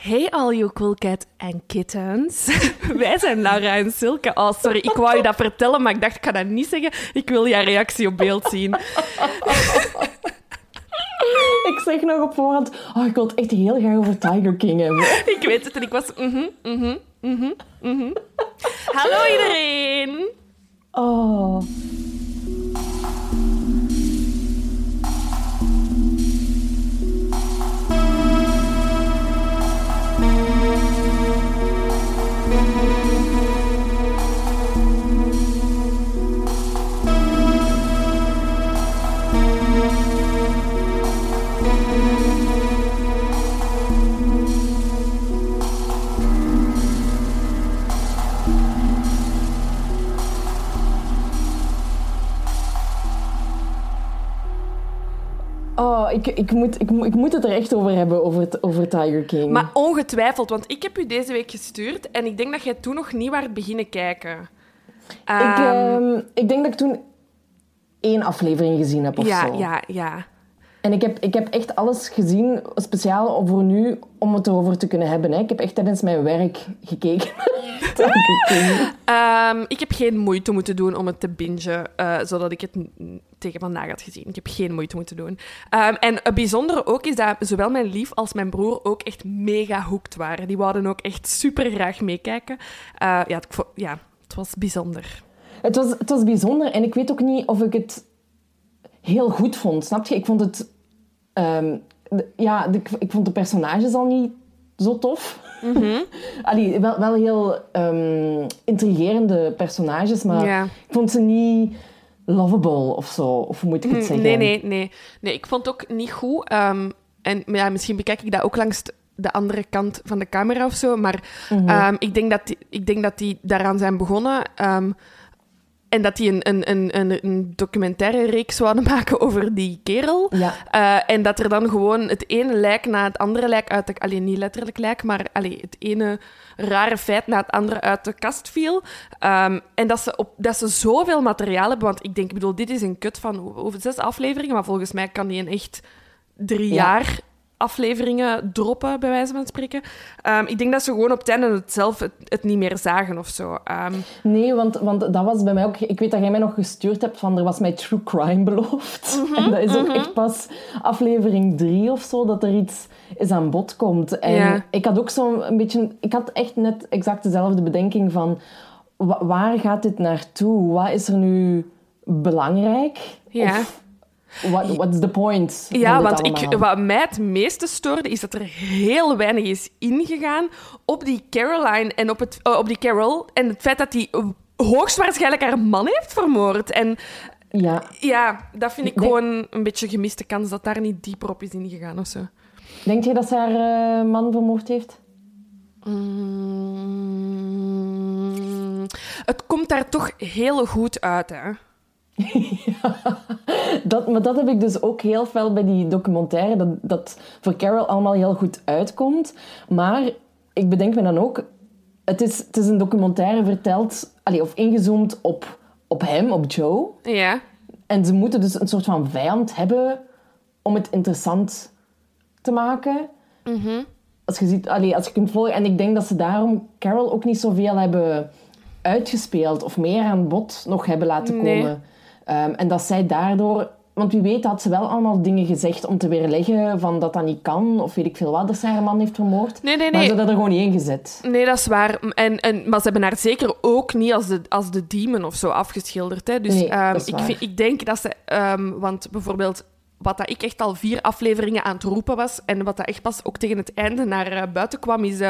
Hey all you cool cat en kittens. Wij zijn Laura en Silke. Oh, sorry, ik wou je dat vertellen, maar ik dacht, ik ga dat niet zeggen. Ik wil jouw reactie op beeld zien. Ik zeg nog op voorhand, oh, ik wil het echt heel graag over Tiger King hebben. Ik weet het en ik was... mhm, mhm, mhm, mhm. Hallo iedereen. Oh. Oh, ik, ik, moet, ik, moet- ik moet het er echt over hebben, over, het, over Tiger King. Maar ongetwijfeld, want ik heb u deze week gestuurd en ik denk dat jij toen nog niet waart beginnen kijken. ik, Ehm, ehm, ik denk dat ik toen één aflevering gezien heb of ja, zo. ja, ja. En ik heb, ik heb echt alles gezien, speciaal voor nu, om het erover te kunnen hebben. Hè. Ik heb echt tijdens mijn werk gekeken. Ehm, ik heb geen moeite moeten doen om het te bingen, eh, zodat ik het tegen vandaag had gezien. Ik heb geen moeite moeten doen. Ehm, en het bijzondere ook is dat zowel mijn lief als mijn broer ook echt mega hooked waren. Die wouden ook echt super graag meekijken. Eh, ja, het, ja, het was bijzonder. Het was, het was bijzonder en ik weet ook niet of ik het heel goed vond. Snap je? Ik vond het... ehm, ja, de- ik vond de personages al niet zo tof. Allee, wel, wel heel ehm, intrigerende personages, maar Ja. ik vond ze niet lovable of zo. Of hoe moet ik het zeggen? Nee, nee, nee. Nee, ik vond het ook niet goed. Ehm, en ja, misschien bekijk ik dat ook langs de andere kant van de camera of zo. Maar ehm, ik, denk dat die, ik denk dat die daaraan zijn begonnen. En dat die een, een, een, een, een documentaire reeks zouden maken over die kerel. Ja. Eh, en dat er dan gewoon het ene lijk na het andere lijk uit de... Alleen niet letterlijk lijk, maar allee, het ene rare feit na het andere uit de kast viel. Ehm, en dat ze, op, dat ze zoveel materiaal hebben. Want ik denk, ik bedoel, dit is een kut van over zes afleveringen. Maar volgens mij kan die een echt drie Ja. jaar afleveringen droppen, bij wijze van spreken. Ehm, ik denk dat ze gewoon op het einde het zelf het, het niet meer zagen of zo. Ehm, Nee, want, want dat was bij mij ook... Ik weet dat jij mij nog gestuurd hebt van er was mij true crime beloofd. en dat is ook echt pas aflevering drie of zo dat er iets is aan bod komt. En Ja. ik had ook zo'n beetje... Ik had echt net exact dezelfde bedenking van... wa- waar gaat dit naartoe? Wat is er nu belangrijk? Ja. Of what, what's the point Ja, want ik, wat mij het meeste stoorde, is dat er heel weinig is ingegaan op die Caroline en op, het, eh, op die Carol. En het feit dat die eh, hoogstwaarschijnlijk haar man heeft vermoord. En Ja, ja, dat vind ik gewoon een beetje gemiste kans dat daar niet dieper op is ingegaan of zo. denk je dat ze haar eh, man vermoord heeft? Mm, het komt daar toch heel goed uit, hè? Dat, maar dat heb ik dus ook heel fel bij die documentaire, dat, dat voor Carol allemaal heel goed uitkomt. Maar ik bedenk me dan ook, het is, het is een documentaire verteld, of ingezoomd op, op hem, op Joe. Ja. En ze moeten dus een soort van vijand hebben om het interessant te maken. Als je ziet, als je kunt volgen. En ik denk dat ze daarom Carol ook niet zoveel hebben uitgespeeld of meer aan bod nog hebben laten Nee. Ehm, en dat zij daardoor... Want wie weet had ze wel allemaal dingen gezegd om te weerleggen van dat dat niet kan, of weet ik veel wat, dat zij haar man heeft vermoord. Nee, nee, Maar nee. ze hadden er gewoon niet in gezet. Nee, dat is waar. En, en, maar ze hebben haar zeker ook niet als de, als de demon of zo afgeschilderd. Hè. Dus Nee, ehm, ik, vind, ik denk dat ze... ehm, want bijvoorbeeld, wat dat ik echt al vier afleveringen aan het roepen was, en wat dat echt pas ook tegen het einde naar eh, buiten kwam, is...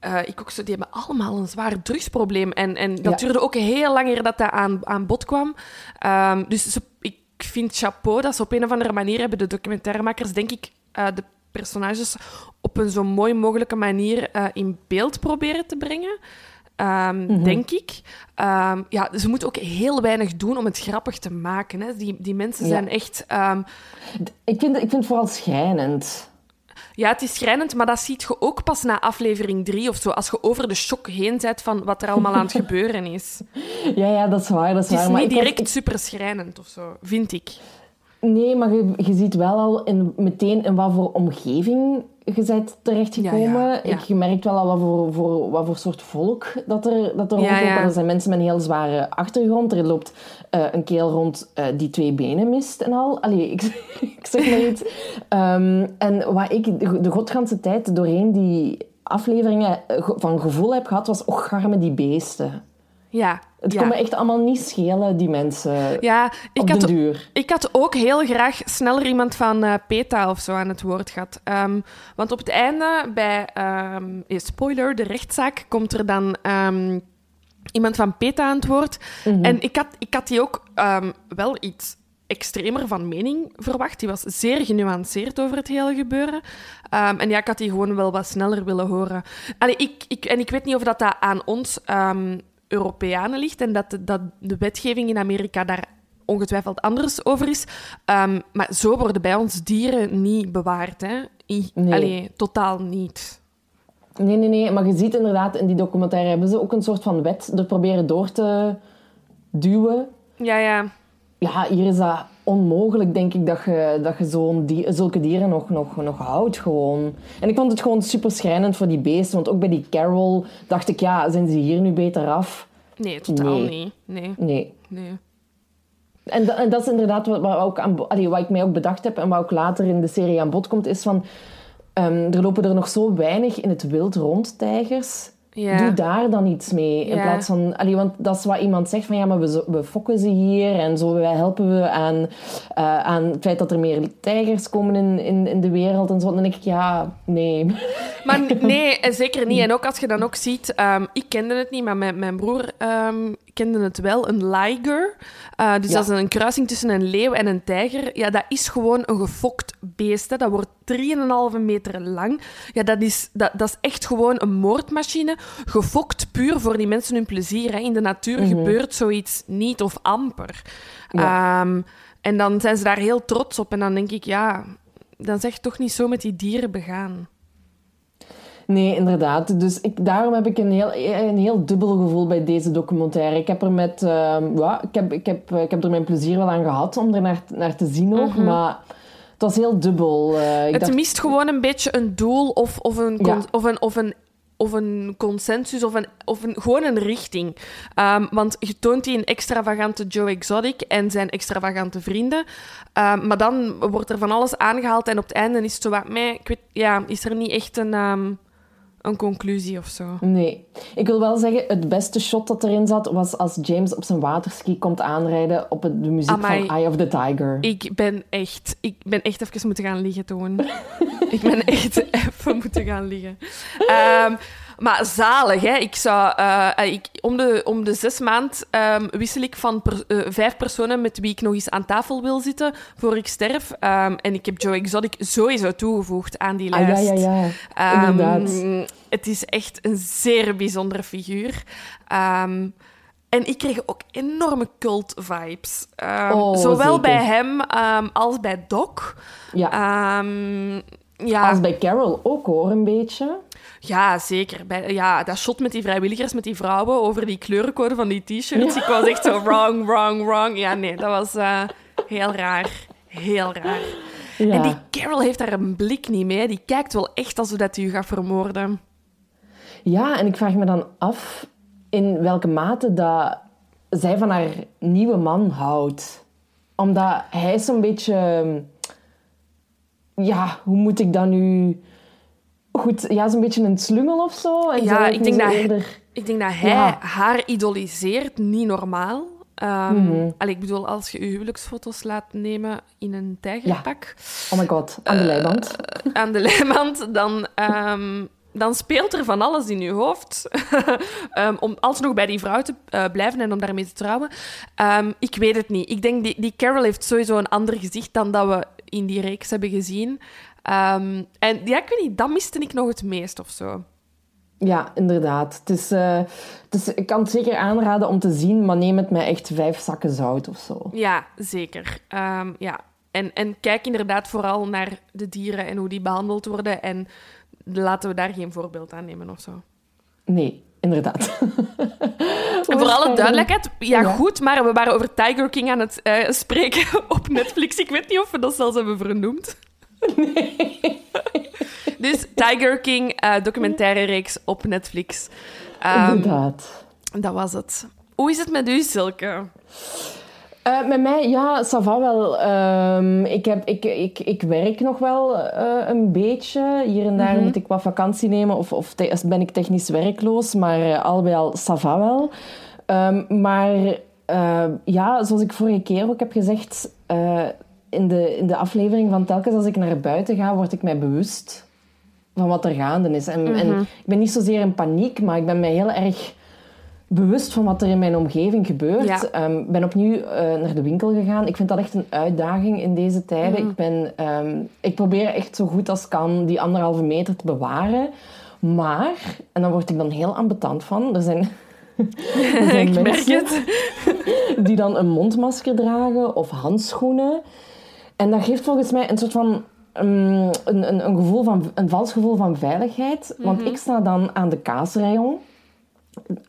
eh, ik ook zo, die hebben allemaal een zwaar drugsprobleem. En, en dat Ja. duurde ook heel lang eer dat dat aan, aan bod kwam. Ehm, dus ze, ik vind chapeau dat ze op een of andere manier hebben de documentairemakers, denk ik, eh, de personages op een zo mooi mogelijke manier eh, in beeld proberen te brengen. Ehm, Mhm. Denk ik. Ehm, ja, ze moeten ook heel weinig doen om het grappig te maken. Hè. Die, die mensen Ja. zijn echt... Ik vind, ik vind het vooral schrijnend. Ja, het is schrijnend, maar dat ziet je ook pas na aflevering drie of zo. Als je over de shock heen bent van wat er allemaal aan het gebeuren is. Ja, ja, dat is waar. Dat is Het is waar. Maar niet direct super schrijnend of zo, vind ik. Nee, maar je, je ziet wel al in, meteen in wat voor omgeving je bent terechtgekomen. Ja, ja, ja. Ik, je merkt wel al wat voor, voor, wat voor soort volk dat er, dat er Ja, rondloopt. ja. Er zijn mensen met een heel zware achtergrond. Er loopt eh, een keel rond eh, die twee benen mist en al. Allee, ik, ik zeg maar iets. Ehm, en wat ik de, de godganse tijd doorheen die afleveringen eh, van gevoel heb gehad, was och, garme die beesten. Ja. Het ja. kon me echt allemaal niet schelen, die mensen. Ja, ik had, de duur. ik had ook heel graag sneller iemand van eh, PETA of zo aan het woord gehad. Ehm, want op het einde, bij ehm, eh, spoiler, de rechtszaak, komt er dan ehm, iemand van PETA aan het woord. Mhm. En ik had, ik had die ook wel iets extremer van mening verwacht. Die was zeer genuanceerd over het hele gebeuren. En ja, ik had die gewoon wel wat sneller willen horen. Allee, ik, ik, en ik weet niet of dat, dat aan ons Europeanen ligt en dat de, dat de wetgeving in Amerika daar ongetwijfeld anders over is. Ehm, maar zo worden bij ons dieren niet bewaard. Hè? I- Nee. Allee, totaal niet. Nee, nee, nee. Maar je ziet inderdaad, in die documentaire hebben ze ook een soort van wet er proberen door te duwen. Ja, ja. Ja, hier is dat onmogelijk, denk ik, dat je, dat je zo'n die, zulke dieren nog, nog, nog houdt gewoon. En ik vond het gewoon super schrijnend voor die beesten. Want ook bij die Carol dacht ik, ja, zijn ze hier nu beter af? Nee, totaal Nee. niet. Nee, Nee. nee. En, da- en dat is inderdaad wat, wat, ook aan, allee, wat ik mij ook bedacht heb en wat ook later in de serie aan bod komt, is van... ehm, er lopen er nog zo weinig in het wild rond, tijgers. Ja. Doe daar dan iets mee. In Ja. plaats van... Allee, want dat is wat iemand zegt van... Ja, maar we, we fokken ze hier en zo wij helpen we aan, eh, aan het feit dat er meer tijgers komen in, in, in de wereld en zo. Dan denk ik, ja, nee. Maar nee, eh, zeker niet. En ook als je dan ook ziet, ehm, ik kende het niet, maar mijn, mijn broer ehm, kende het wel, een liger. Eh, dus Ja. dat is een kruising tussen een leeuw en een tijger. Ja, dat is gewoon een gefokt beest. Hè. Dat wordt 3,5 meter lang. Ja, dat is, dat, dat is echt gewoon een moordmachine. Gefokt puur voor die mensen hun plezier. Hè. In de natuur gebeurt zoiets niet of amper. Ja. Ehm, en dan zijn ze daar heel trots op. En dan denk ik, ja, dan zeg je toch niet zo met die dieren begaan. Nee, inderdaad. Dus ik, daarom heb ik een heel, een heel dubbel gevoel bij deze documentaire. Ik heb er met... ehm, ja, ik, heb, ik, heb, ik heb er mijn plezier wel aan gehad om er naar, naar te zien ook. Maar het was heel dubbel. Eh, ik het dacht, mist gewoon een beetje een doel of, of, een, Ja. of, een, of, een, of een consensus of, een, of een, gewoon een richting. Ehm, want je toont die een extravagante Joe Exotic en zijn extravagante vrienden. Ehm, maar dan wordt er van alles aangehaald en op het einde is het zo wat mij. Ik weet, ja, is er niet echt een, een conclusie of zo. Nee. Ik wil wel zeggen, het beste shot dat erin zat was als James op zijn waterski komt aanrijden op het- de muziek Amai. van Eye of the Tiger. Ik ben echt, ik ben echt even moeten gaan liggen toen. ik ben echt even moeten gaan liggen. Ehm, maar zalig, hè? Ik zou, eh, ik, om, de, om de zes maand ehm, wissel ik van per- eh, vijf personen met wie ik nog eens aan tafel wil zitten voor ik sterf. Ehm, en ik heb Joe Exotic sowieso toegevoegd aan die ah, ja, lijst. ja, ja. Ehm, Inderdaad. het is echt een zeer bijzondere figuur. En ik kreeg ook enorme cult-vibes. Oh, zowel zeker. bij hem als bij Doc. Ja. Ja, Als bij Carol ook hoor, een beetje. Ja, zeker. Bij, ja, dat shot met die vrijwilligers, met die vrouwen, over die kleurencode van die t-shirts. Ik was echt zo wrong, wrong, wrong. Ja, nee, dat was eh, heel raar. Heel raar. Ja. En die Carol heeft daar een blik niet mee. Die kijkt wel echt alsof dat hij u gaat vermoorden. Ja, en ik vraag me dan af in welke mate dat zij van haar nieuwe man houdt. Omdat hij zo'n beetje... Ja, hoe moet ik dat nu... Goed, ja, zo'n beetje een slungel of zo. En Ja, ik denk dat- eerder... Ik denk dat hij Ja. haar idoliseert, niet normaal. Allee, ik bedoel, als je je huwelijksfoto's laat nemen in een tijgerpak Oh my god, aan de leiband. aan de lijnband, dan, ehm, dan speelt er van alles in je hoofd. Ehm, om alsnog bij die vrouw te eh, blijven en om daarmee te trouwen. Ik weet het niet. Ik denk, die, die Carol heeft sowieso een ander gezicht dan dat we in die reeks hebben gezien. Ehm, en ja, ik weet niet, dat miste ik nog het meest of zo. Ja, inderdaad. Het is, eh, het is, ik kan het zeker aanraden om te zien, maar neem het met echt vijf zakken zout of zo. Ja, zeker. Ehm, ja. En, en kijk inderdaad vooral naar de dieren en hoe die behandeld worden. En laten we daar geen voorbeeld aan nemen of zo. Nee, inderdaad. En voor alle duidelijkheid, ja, goed, maar we waren over Tiger King aan het eh, spreken op Netflix. Ik weet niet of we dat zelfs hebben vernoemd. Nee. dus Tiger King, uh, documentaire reeks op Netflix. Um, Inderdaad. Dat was het. Hoe is het met u, Silke? Uh, met mij, ja, ça va wel. Um, ik, heb, ik, ik, ik werk nog wel uh, een beetje. Hier en daar mm -hmm. moet ik wat vakantie nemen of, of ben ik technisch werkloos. Maar uh, al bij al, ça va wel. Um, maar ja, zoals ik vorige keer ook heb gezegd... in, de, in de aflevering van telkens als ik naar buiten ga, word ik mij bewust van wat er gaande is. En, mm -hmm. en ik ben niet zozeer in paniek, maar ik ben mij heel erg bewust van wat er in mijn omgeving gebeurt. Ik ja. um, ben opnieuw uh, naar de winkel gegaan. Ik vind dat echt een uitdaging in deze tijden. Mm. Ik, ben, um, ik probeer echt zo goed als kan die anderhalve meter te bewaren. Maar, en dan word ik dan heel ambetant van, er zijn, er zijn ik mensen die dan een mondmasker dragen of handschoenen. En dat geeft volgens mij een soort van um, een, een, een, gevoel van, een vals gevoel van veiligheid. Want mm -hmm. ik sta dan aan de kaasrayon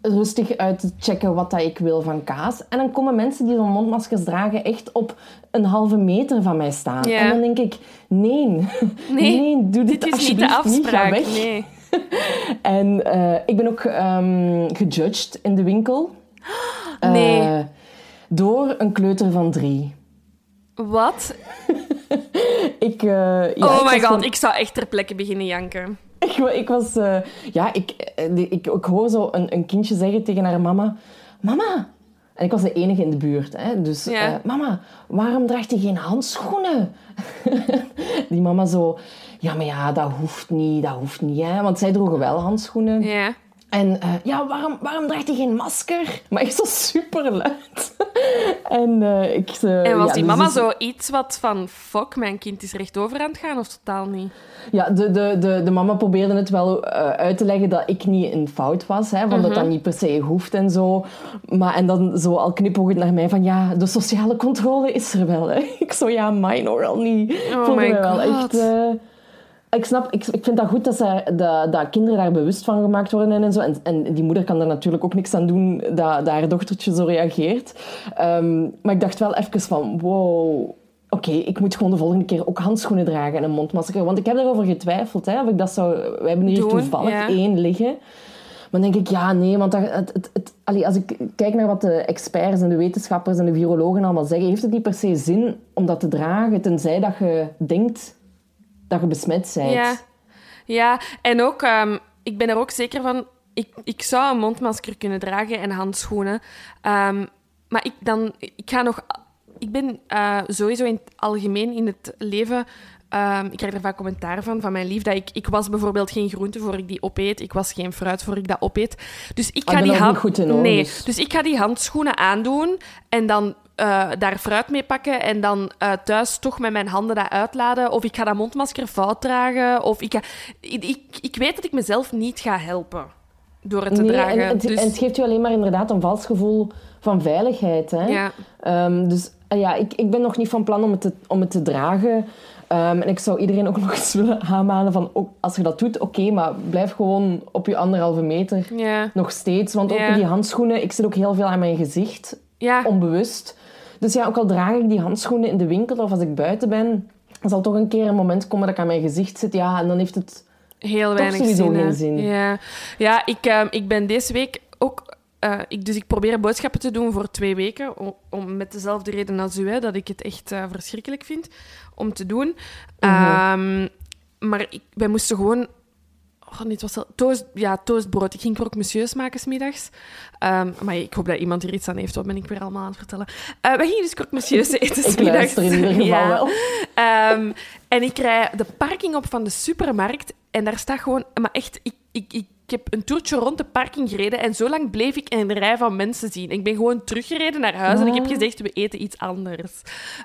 rustig uit te checken wat dat ik wil van kaas. En dan komen mensen die zo'n mondmaskers dragen echt op een halve meter van mij staan. En dan denk ik, nee, nee, nee doe dit, dit is niet de afspraak. Niet, weg. Nee. en uh, ik ben ook um, gejudged in de winkel. Nee. Uh, door een kleuter van drie. Wat? ik, uh, ja, oh my god, ik zou echt ter plekke beginnen janken. Ik, ik was... Uh, ja, ik, ik, ik, hoor zo een, een kindje zeggen tegen haar mama... Mama! En ik was de enige in de buurt. Hè, dus... Ja. Uh, mama, waarom draagt hij geen handschoenen? Die mama zo... Ja, maar ja, dat hoeft niet. Dat hoeft niet, hè. Want zij droegen wel handschoenen. Ja. En uh, ja, waarom, waarom draagt hij geen masker? Maar echt zo super luid. en uh, ik... Uh, En was ja, die dus mama dus- zo iets wat van... Fuck, mijn kind is rechtdoor aan het gaan, of totaal niet? Ja, de, de, de, de mama probeerde het wel uh, uit te leggen dat ik niet in fout was. Hè, want Mhm. dat dat niet per se hoeft en zo. Maar, en dan zo al knipoogend naar mij van... Ja, de sociale controle is er wel. Hè. Ik zo, ja, mine al niet. Ik Oh voelde my wel God. echt... ik snap, ik, ik vind dat goed dat, ze, dat, dat kinderen daar bewust van gemaakt worden en zo. En, en die moeder kan daar natuurlijk ook niks aan doen dat, dat haar dochtertje zo reageert. Um, maar ik dacht wel even van, wow, oké, okay, ik moet gewoon de volgende keer ook handschoenen dragen en een mondmasker. Want ik heb daarover getwijfeld, hè, of ik dat zou... We hebben hier Doen, toevallig ja. één liggen. Maar dan denk ik, ja, nee, want dat, het, het, het, allee, als ik kijk naar wat de experts en de wetenschappers en de virologen allemaal zeggen, heeft het niet per se zin om dat te dragen, tenzij dat je denkt dat je besmet bent. Ja, ja. en ook, um, ik ben er ook zeker van, ik, ik zou een mondmasker kunnen dragen en handschoenen. Um, maar ik, dan, ik ga nog... Ik ben uh, sowieso in het algemeen in het leven... Um, ik krijg er vaak commentaar van, van mijn lief, dat ik... Ik was bijvoorbeeld geen groente voor ik die opeet. Ik was geen fruit voor ik dat opeet. Dus ik ga die hand... nee, dus ik ga die handschoenen aandoen en dan uh, daar fruit mee pakken en dan uh, thuis toch met mijn handen dat uitladen. Of ik ga dat mondmasker fout dragen. Of ik, ga... ik, ik, ik weet dat ik mezelf niet ga helpen door het te nee, dragen. En het, dus... en het geeft je alleen maar inderdaad een vals gevoel van veiligheid. Hè? Ja. Um, dus uh, ja, ik, ik ben nog niet van plan om het te, om het te dragen. Um, en ik zou iedereen ook nog eens willen aanmanen van... Ook, als je dat doet, oké, okay, maar blijf gewoon op je anderhalve meter. Nog steeds. Want ook met die handschoenen... Ik zit ook heel veel aan mijn gezicht. Ja. Onbewust. Dus ja, ook al draag ik die handschoenen in de winkel of als ik buiten ben... Zal toch een keer een moment komen dat ik aan mijn gezicht zit. Ja, en dan heeft het... Heel weinig zin, geen zin. Ja, ja ik, uh, ik ben deze week ook... Uh, ik, dus ik probeer boodschappen te doen voor twee weken. Om, om met dezelfde reden als u, hè, dat ik het echt uh, verschrikkelijk vind om te doen. Mhm. Um, maar ik, wij moesten gewoon... Oh, nee, het was toast, ja, toastbrood. Ik ging monsieurs maken smiddags. Um, maar ik hoop dat iemand hier iets aan heeft. Wat ben ik weer allemaal aan het vertellen? Uh, wij gingen dus croque monsieurs eten ik smiddags. luister in ieder geval ja. wel. Um, en ik rij de parking op van de supermarkt. En daar staat gewoon... Maar echt, ik, ik, ik ik heb een toertje rond de parking gereden en zo lang bleef ik een rij van mensen zien. Ik ben gewoon teruggereden naar huis oh. en ik heb gezegd, we eten iets anders.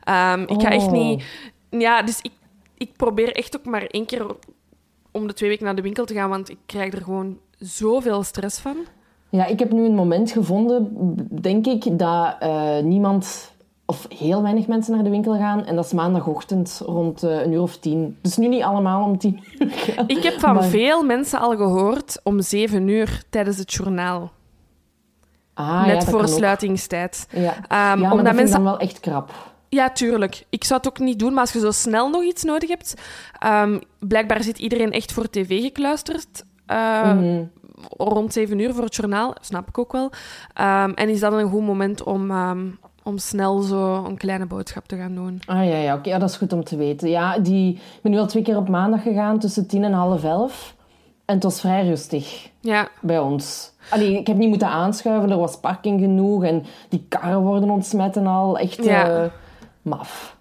Um, ik ga echt Oh. niet... Ja, dus ik, ik probeer echt ook maar één keer om de twee weken naar de winkel te gaan, want ik krijg er gewoon zoveel stress van. Ja, ik heb nu een moment gevonden, denk ik, dat eh, niemand of heel weinig mensen naar de winkel gaan. En dat is maandagochtend rond eh, een uur of tien. Dus nu niet allemaal om tien uur gaan. Ik heb van Maar- veel mensen al gehoord om zeven uur tijdens het journaal. Ah, ja, net voor sluitingstijd. Ja, ja maar omdat mensen dan wel echt krap. Ja, tuurlijk. Ik zou het ook niet doen, maar als je zo snel nog iets nodig hebt... ehm, blijkbaar zit iedereen echt voor tv gekluisterd. eh, Mhm. Rond zeven uur voor het journaal, snap ik ook wel. Ehm, en is dat een goed moment om, ehm, om snel zo een kleine boodschap te gaan doen? Ah ja, ja, oké, ja, dat is goed om te weten. Ja, die, ik ben nu al twee keer op maandag gegaan tussen tien en half elf. En het was vrij rustig Ja, bij ons. Allee, ik heb niet moeten aanschuiven, er was parking genoeg en die karren worden ontsmet en al. Echt Ja. eh, maf.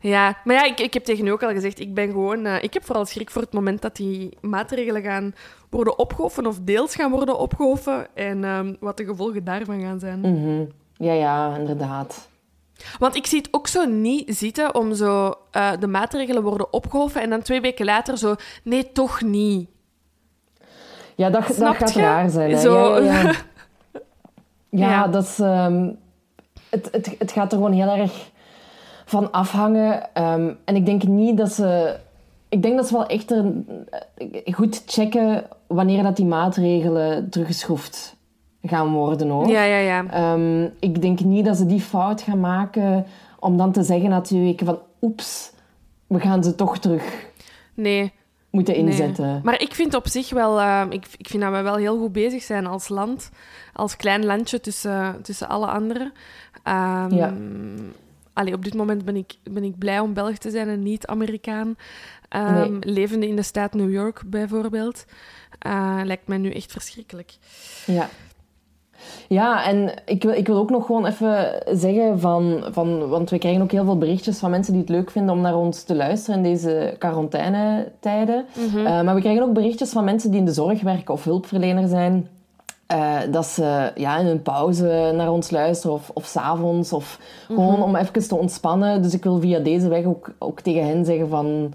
ja. maar ja, ik, ik heb tegen u ook al gezegd, ik ben gewoon... eh, ik heb vooral schrik voor het moment dat die maatregelen gaan worden opgehoven of deels gaan worden opgehoven en ehm, wat de gevolgen daarvan gaan zijn. Mhm. Ja, ja, inderdaad. Want ik zie het ook zo niet zitten om zo eh, de maatregelen worden opgehoven en dan twee weken later zo, nee, toch niet. Ja, dat, gaat je? raar zijn. Hè? Zo. Ja, ja, ja. Ja, Ja. dat is... ehm, het, het, het gaat er gewoon heel erg van afhangen. Ehm, en ik denk niet dat ze... Ik denk dat ze wel echt een, eh, goed checken wanneer dat die maatregelen teruggeschroefd gaan worden, hoor. Ja, ja, ja. Ehm, ik denk niet dat ze die fout gaan maken om dan te zeggen na twee weken van... Oeps, we gaan ze toch terug Nee. moeten nee. inzetten. Maar ik vind op zich wel... eh, ik, ik vind dat we wel heel goed bezig zijn als land. Als klein landje tussen, tussen alle anderen. Ehm, Ja. Allee, op dit moment ben ik, ben ik blij om Belg te zijn en niet Amerikaan. Ehm, Nee. Levende in de staat New York, bijvoorbeeld. Eh, lijkt mij nu echt verschrikkelijk. Ja. Ja, en ik wil, ik wil ook nog gewoon even zeggen van, van... Want we krijgen ook heel veel berichtjes van mensen die het leuk vinden om naar ons te luisteren in deze quarantainetijden. Eh, maar we krijgen ook berichtjes van mensen die in de zorg werken of hulpverlener zijn. Eh, dat ze ja, in een pauze naar ons luisteren of, of s'avonds of gewoon om even te ontspannen. Dus ik wil via deze weg ook, ook tegen hen zeggen van...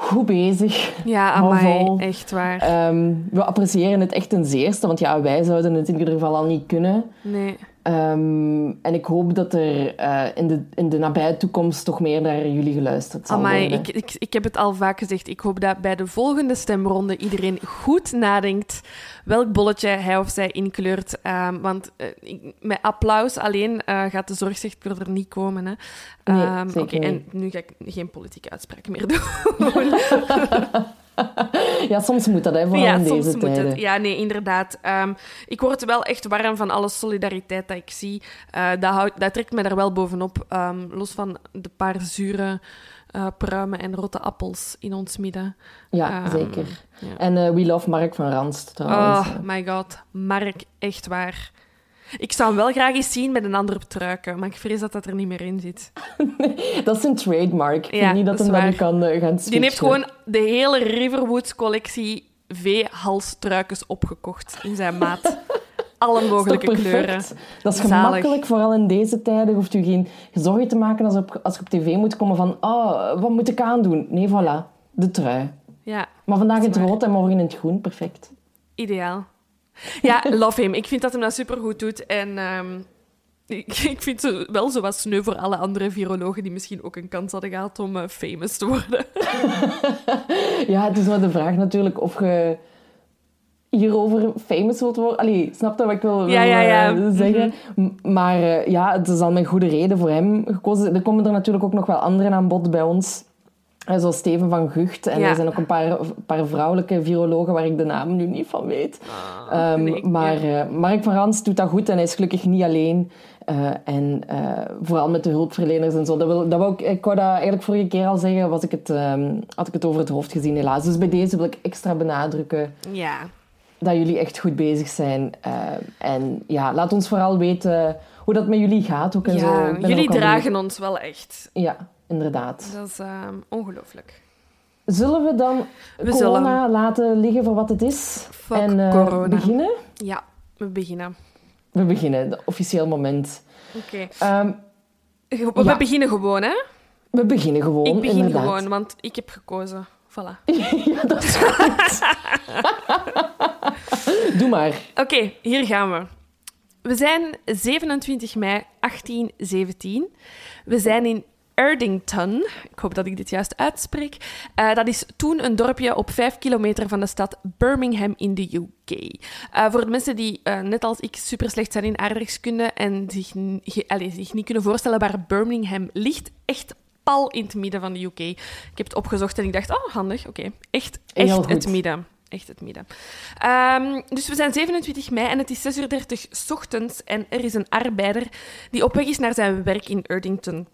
Goed bezig. Ja, amai, echt waar. Ehm, we appreciëren het echt ten zeerste, want ja, wij zouden het in ieder geval al niet kunnen. Nee. Ehm, en ik hoop dat er eh, in, de, in de nabije toekomst toch meer naar jullie geluisterd zal Amai, worden. ik, ik, ik heb het al vaak gezegd. Ik hoop dat bij de volgende stemronde iedereen goed nadenkt welk bolletje hij of zij inkleurt. Ehm, want eh, ik- met applaus alleen eh, gaat de zorgsector er niet komen. Hè. Nee, zeker oké. En nu ga ik geen politieke uitspraken meer doen. Ja, soms moet dat, hè, vooral ja, in soms deze moet tijden. het. Ja, nee, inderdaad. Ehm, ik word wel echt warm van alle solidariteit dat ik zie. Eh, dat, houdt, dat trekt me daar wel bovenop. Ehm, los van de paar zure eh, pruimen en rotte appels in ons midden. Ja, Ehm, zeker. ja. En eh We Love Mark van Ranst, trouwens. Oh my god, Mark, echt waar. Ik zou hem wel graag eens zien met een andere truiken, maar ik vrees dat dat er niet meer in zit. Dat is een trademark. Ik Ja, niet dat dat hem waar. kan eh, gaan Die switchen. heeft gewoon de hele Riverwoods collectie V-halstruikens opgekocht in zijn maat. Alle mogelijke kleuren. Dat is Zalig. gemakkelijk, vooral in deze tijden. Hoeft u geen zorgen te maken als, op, als je op tv moet komen van... Oh, wat moet ik aandoen? Nee, voilà. De trui. Ja, Maar vandaag in het rood en morgen in het groen. Perfect. ideaal. Ja, love him. Ik vind dat hij dat supergoed doet. En ehm, ik, ik vind het wel zo wat sneu voor alle andere virologen die misschien ook een kans hadden gehad om eh, famous te worden. Ja, het is wel de vraag natuurlijk of je hierover famous wilt worden. Allee, snap je wat ik wil, wil Ja, ja, ja. eh, zeggen? M- Maar eh, ja, het is al met goede reden voor hem gekozen. Er komen er natuurlijk ook nog wel anderen aan bod bij ons. Zoals Steven van Gucht. En Ja. er zijn ook een paar, paar vrouwelijke virologen waar ik de naam nu niet van weet. Ehm, nee, maar ja. eh, Mark van Rans doet dat goed en hij is gelukkig niet alleen. Eh, en eh, vooral met de hulpverleners en zo. Dat wil, dat ik, ik wou dat eigenlijk vorige keer al zeggen, was ik het, ehm, had ik het over het hoofd gezien helaas. Dus bij deze wil ik extra benadrukken Ja, dat jullie echt goed bezig zijn. En ja, laat ons vooral weten hoe dat met jullie gaat ook en zo. ja er jullie ook dragen ons wel echt. Ja, inderdaad. Dat is ehm, ongelooflijk. Zullen we dan We corona laten liggen voor wat het is? Fuck en eh, corona. beginnen? Ja, we beginnen. We beginnen, het officieel moment. Oké. Ehm, We Ja. beginnen gewoon, hè? We beginnen gewoon, Ik begin inderdaad. gewoon, want ik heb gekozen. Voilà. ja, dat is goed. Doe maar. Oké, hier gaan we. We zijn 27 mei 1817. We zijn in Erdington. Ik hoop dat ik dit juist uitspreek. Eh, dat is toen een dorpje op 5 kilometer van de stad Birmingham in de UK. Eh, voor de mensen die, eh, net als ik, super slecht zijn in aardrijkskunde en zich, allee, zich niet kunnen voorstellen waar Birmingham ligt, echt pal in het midden van de UK. Ik heb het opgezocht en ik dacht, oh, handig, oké. Echt, echt het midden. Echt het midden. Ehm, dus we zijn 27 mei en het is 6 uur 30 's ochtends en er is een arbeider die op weg is naar zijn werk in Erdington.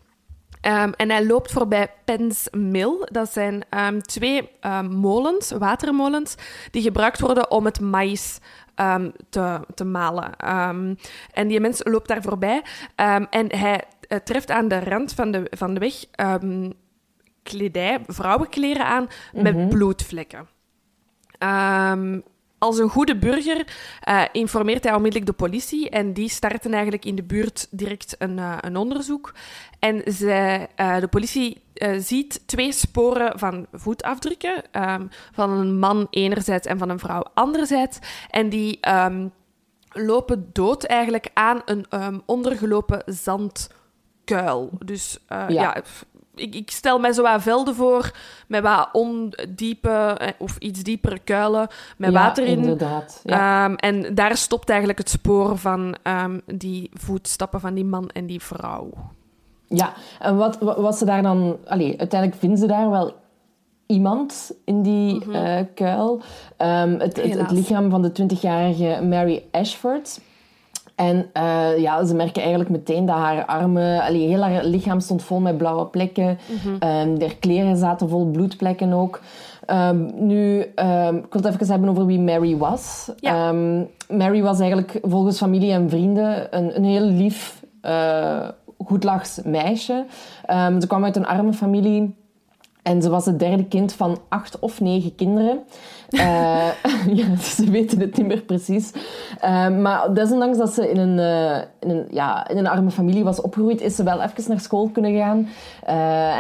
Ehm, en hij loopt voorbij Pens Mill. Dat zijn ehm, twee ehm, molens, watermolens, die gebruikt worden om het maïs te, te malen. En die mens loopt daar voorbij en hij eh, treft aan de rand van de, van de weg kledij, vrouwenkleren aan met bloedvlekken. Ehm, als een goede burger eh, informeert hij onmiddellijk de politie en die starten eigenlijk in de buurt direct een, eh, een onderzoek. En eh, de politie ziet twee sporen van voetafdrukken ehm, van een man enerzijds en van een vrouw anderzijds. En die ehm, lopen dood eigenlijk aan een ehm, ondergelopen zandkuil. Dus Ja. ja, ik, ik stel mij zo wat velden voor met wat ondiepe eh, of iets diepere kuilen met Ja, water in. inderdaad. Ja. Ehm, en daar stopt eigenlijk het spoor van ehm, die voetstappen van die man en die vrouw. Ja, en wat, wat, wat ze daar dan... Allee, uiteindelijk vinden ze daar wel iemand in die eh, kuil. Ehm, het, het, het lichaam van de 20-jarige Mary Ashford. En eh, ja, ze merken eigenlijk meteen dat haar armen... Allee, heel haar lichaam stond vol met blauwe plekken. Haar kleren zaten vol bloedplekken ook. Ehm, nu, ehm, ik wil het even hebben over wie Mary was. Ja. Mary was eigenlijk volgens familie en vrienden een, een heel lief, eh goedlachs meisje. Ze kwam uit een arme familie. En ze was het derde kind van acht of negen kinderen. Eh, ja, ze weten het niet meer precies. Eh, maar desondanks dat ze in een, eh, in, een, ja, in een arme familie was opgegroeid, is ze wel even naar school kunnen gaan.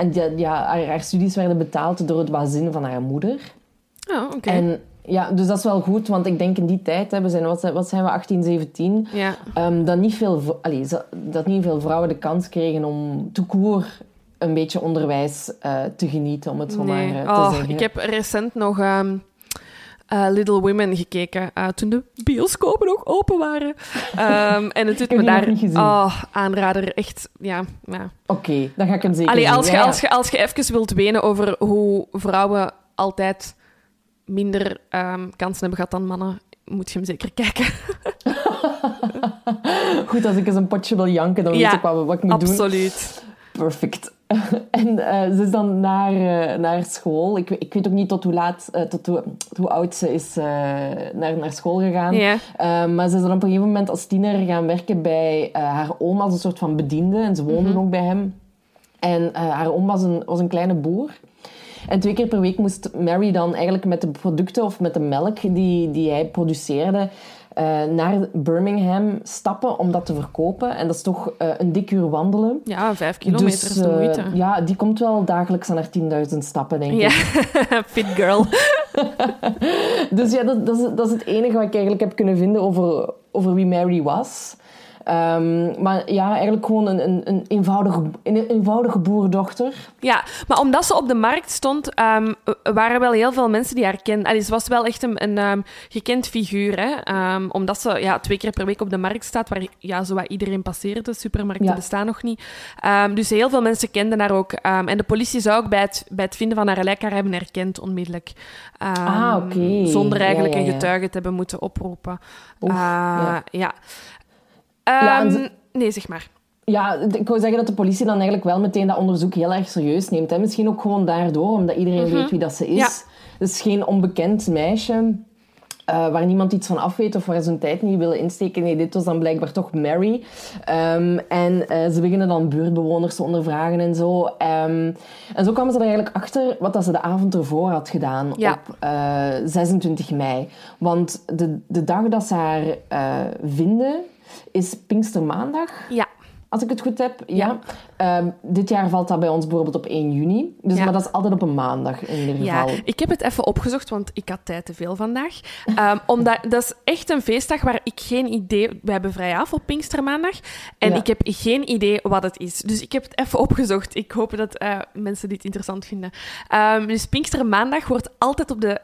En ja, ja, haar, haar studies werden betaald door het bazin van haar moeder. Oh, oké. En ja, dus dat is wel goed, want ik denk in die tijd, hè, we zijn, wat, zijn- wat zijn we, 18, 17, Ja. Ehm, dat, niet veel, allee, dat niet veel vrouwen de kans kregen om te koer een beetje onderwijs eh, te genieten, om het zo maar eh, te Oh, zeggen. ik heb recent nog ehm, eh, Little Women gekeken toen de bioscopen nog open waren. Ehm, en het doet me daar... Oh, aanrader. Echt, ja. ja. Oké, dan ga ik hem zeker Allee, als, je, Ja, ja. als, je, als je even wilt wenen over hoe vrouwen altijd minder ehm, kansen hebben gehad dan mannen, moet je hem zeker kijken. Goed, als ik eens een potje wil janken, dan Ja, weet ik wat, wat ik moet doen. Absoluut. Perfect. En eh, ze is dan naar, eh, naar school. Ik, ik weet ook niet tot hoe laat, eh, tot hoe, hoe oud ze is naar, naar school gegaan. Ja. Maar ze is dan op een gegeven moment als tiener gaan werken bij haar oom als een soort van bediende. En ze woonde ook bij hem. En haar oom was een, was een kleine boer. En twee keer per week moest Mary dan eigenlijk met de producten of met de melk die, die hij produceerde eh, naar Birmingham stappen om dat te verkopen. En dat is toch eh, een dik uur wandelen. Ja, vijf kilometer Dus, is de eh, moeite. ja, die komt wel dagelijks aan haar 10.000 stappen, denk Ja, ik. fit girl. Dus ja, dat, dat, is, dat is het enige wat ik eigenlijk heb kunnen vinden over, over wie Mary was. Ehm, maar ja, eigenlijk gewoon een, een, een, eenvoudige, een eenvoudige boerdochter. Ja, maar omdat ze op de markt stond, ehm, waren wel heel veel mensen die haar kenden. Allee, ze was wel echt een, een ehm, gekend figuur, hè. Omdat ze ja, twee keer per week op de markt staat, waar ja, zowat iedereen passeerde. Supermarkten Ja. bestaan nog niet. Dus heel veel mensen kenden haar ook. En de politie zou ook bij het, bij het vinden van haar lijk haar hebben herkend, onmiddellijk. Ah, oké. Zonder eigenlijk Ja, ja, een getuige te hebben moeten oproepen. Oef, Eh, ja. Ja. Ehm, ze- Nee, zeg maar. Ja, ik wou zeggen dat de politie dan eigenlijk wel meteen dat onderzoek heel erg serieus neemt. Hè. Misschien ook gewoon daardoor, omdat iedereen weet wie dat ze is. Ja. Het is geen onbekend meisje eh, waar niemand iets van af weet of waar ze hun tijd niet willen insteken. Nee, dit was dan blijkbaar toch Mary. Ehm, en eh, ze beginnen dan buurtbewoners te ondervragen en zo. Ehm, en zo kwamen ze er eigenlijk achter wat dat ze de avond ervoor had gedaan Ja. op eh, 26 mei. Want de, de dag dat ze haar eh, vinden is Pinkstermaandag. Ja. als ik het goed heb. Ja. Ehm, dit jaar valt dat bij ons bijvoorbeeld op 1 juni. Dus, Ja. Maar dat is altijd op een maandag in ieder Ja, geval. ik heb het even opgezocht, want ik had tijd te veel vandaag. Ehm, omdat dat is echt een feestdag waar ik geen idee... We hebben vrij af op Pinkstermaandag. En Ja. ik heb geen idee wat het is. Dus ik heb het even opgezocht. Ik hoop dat eh, mensen dit interessant vinden. Ehm, dus Pinkstermaandag wordt altijd op de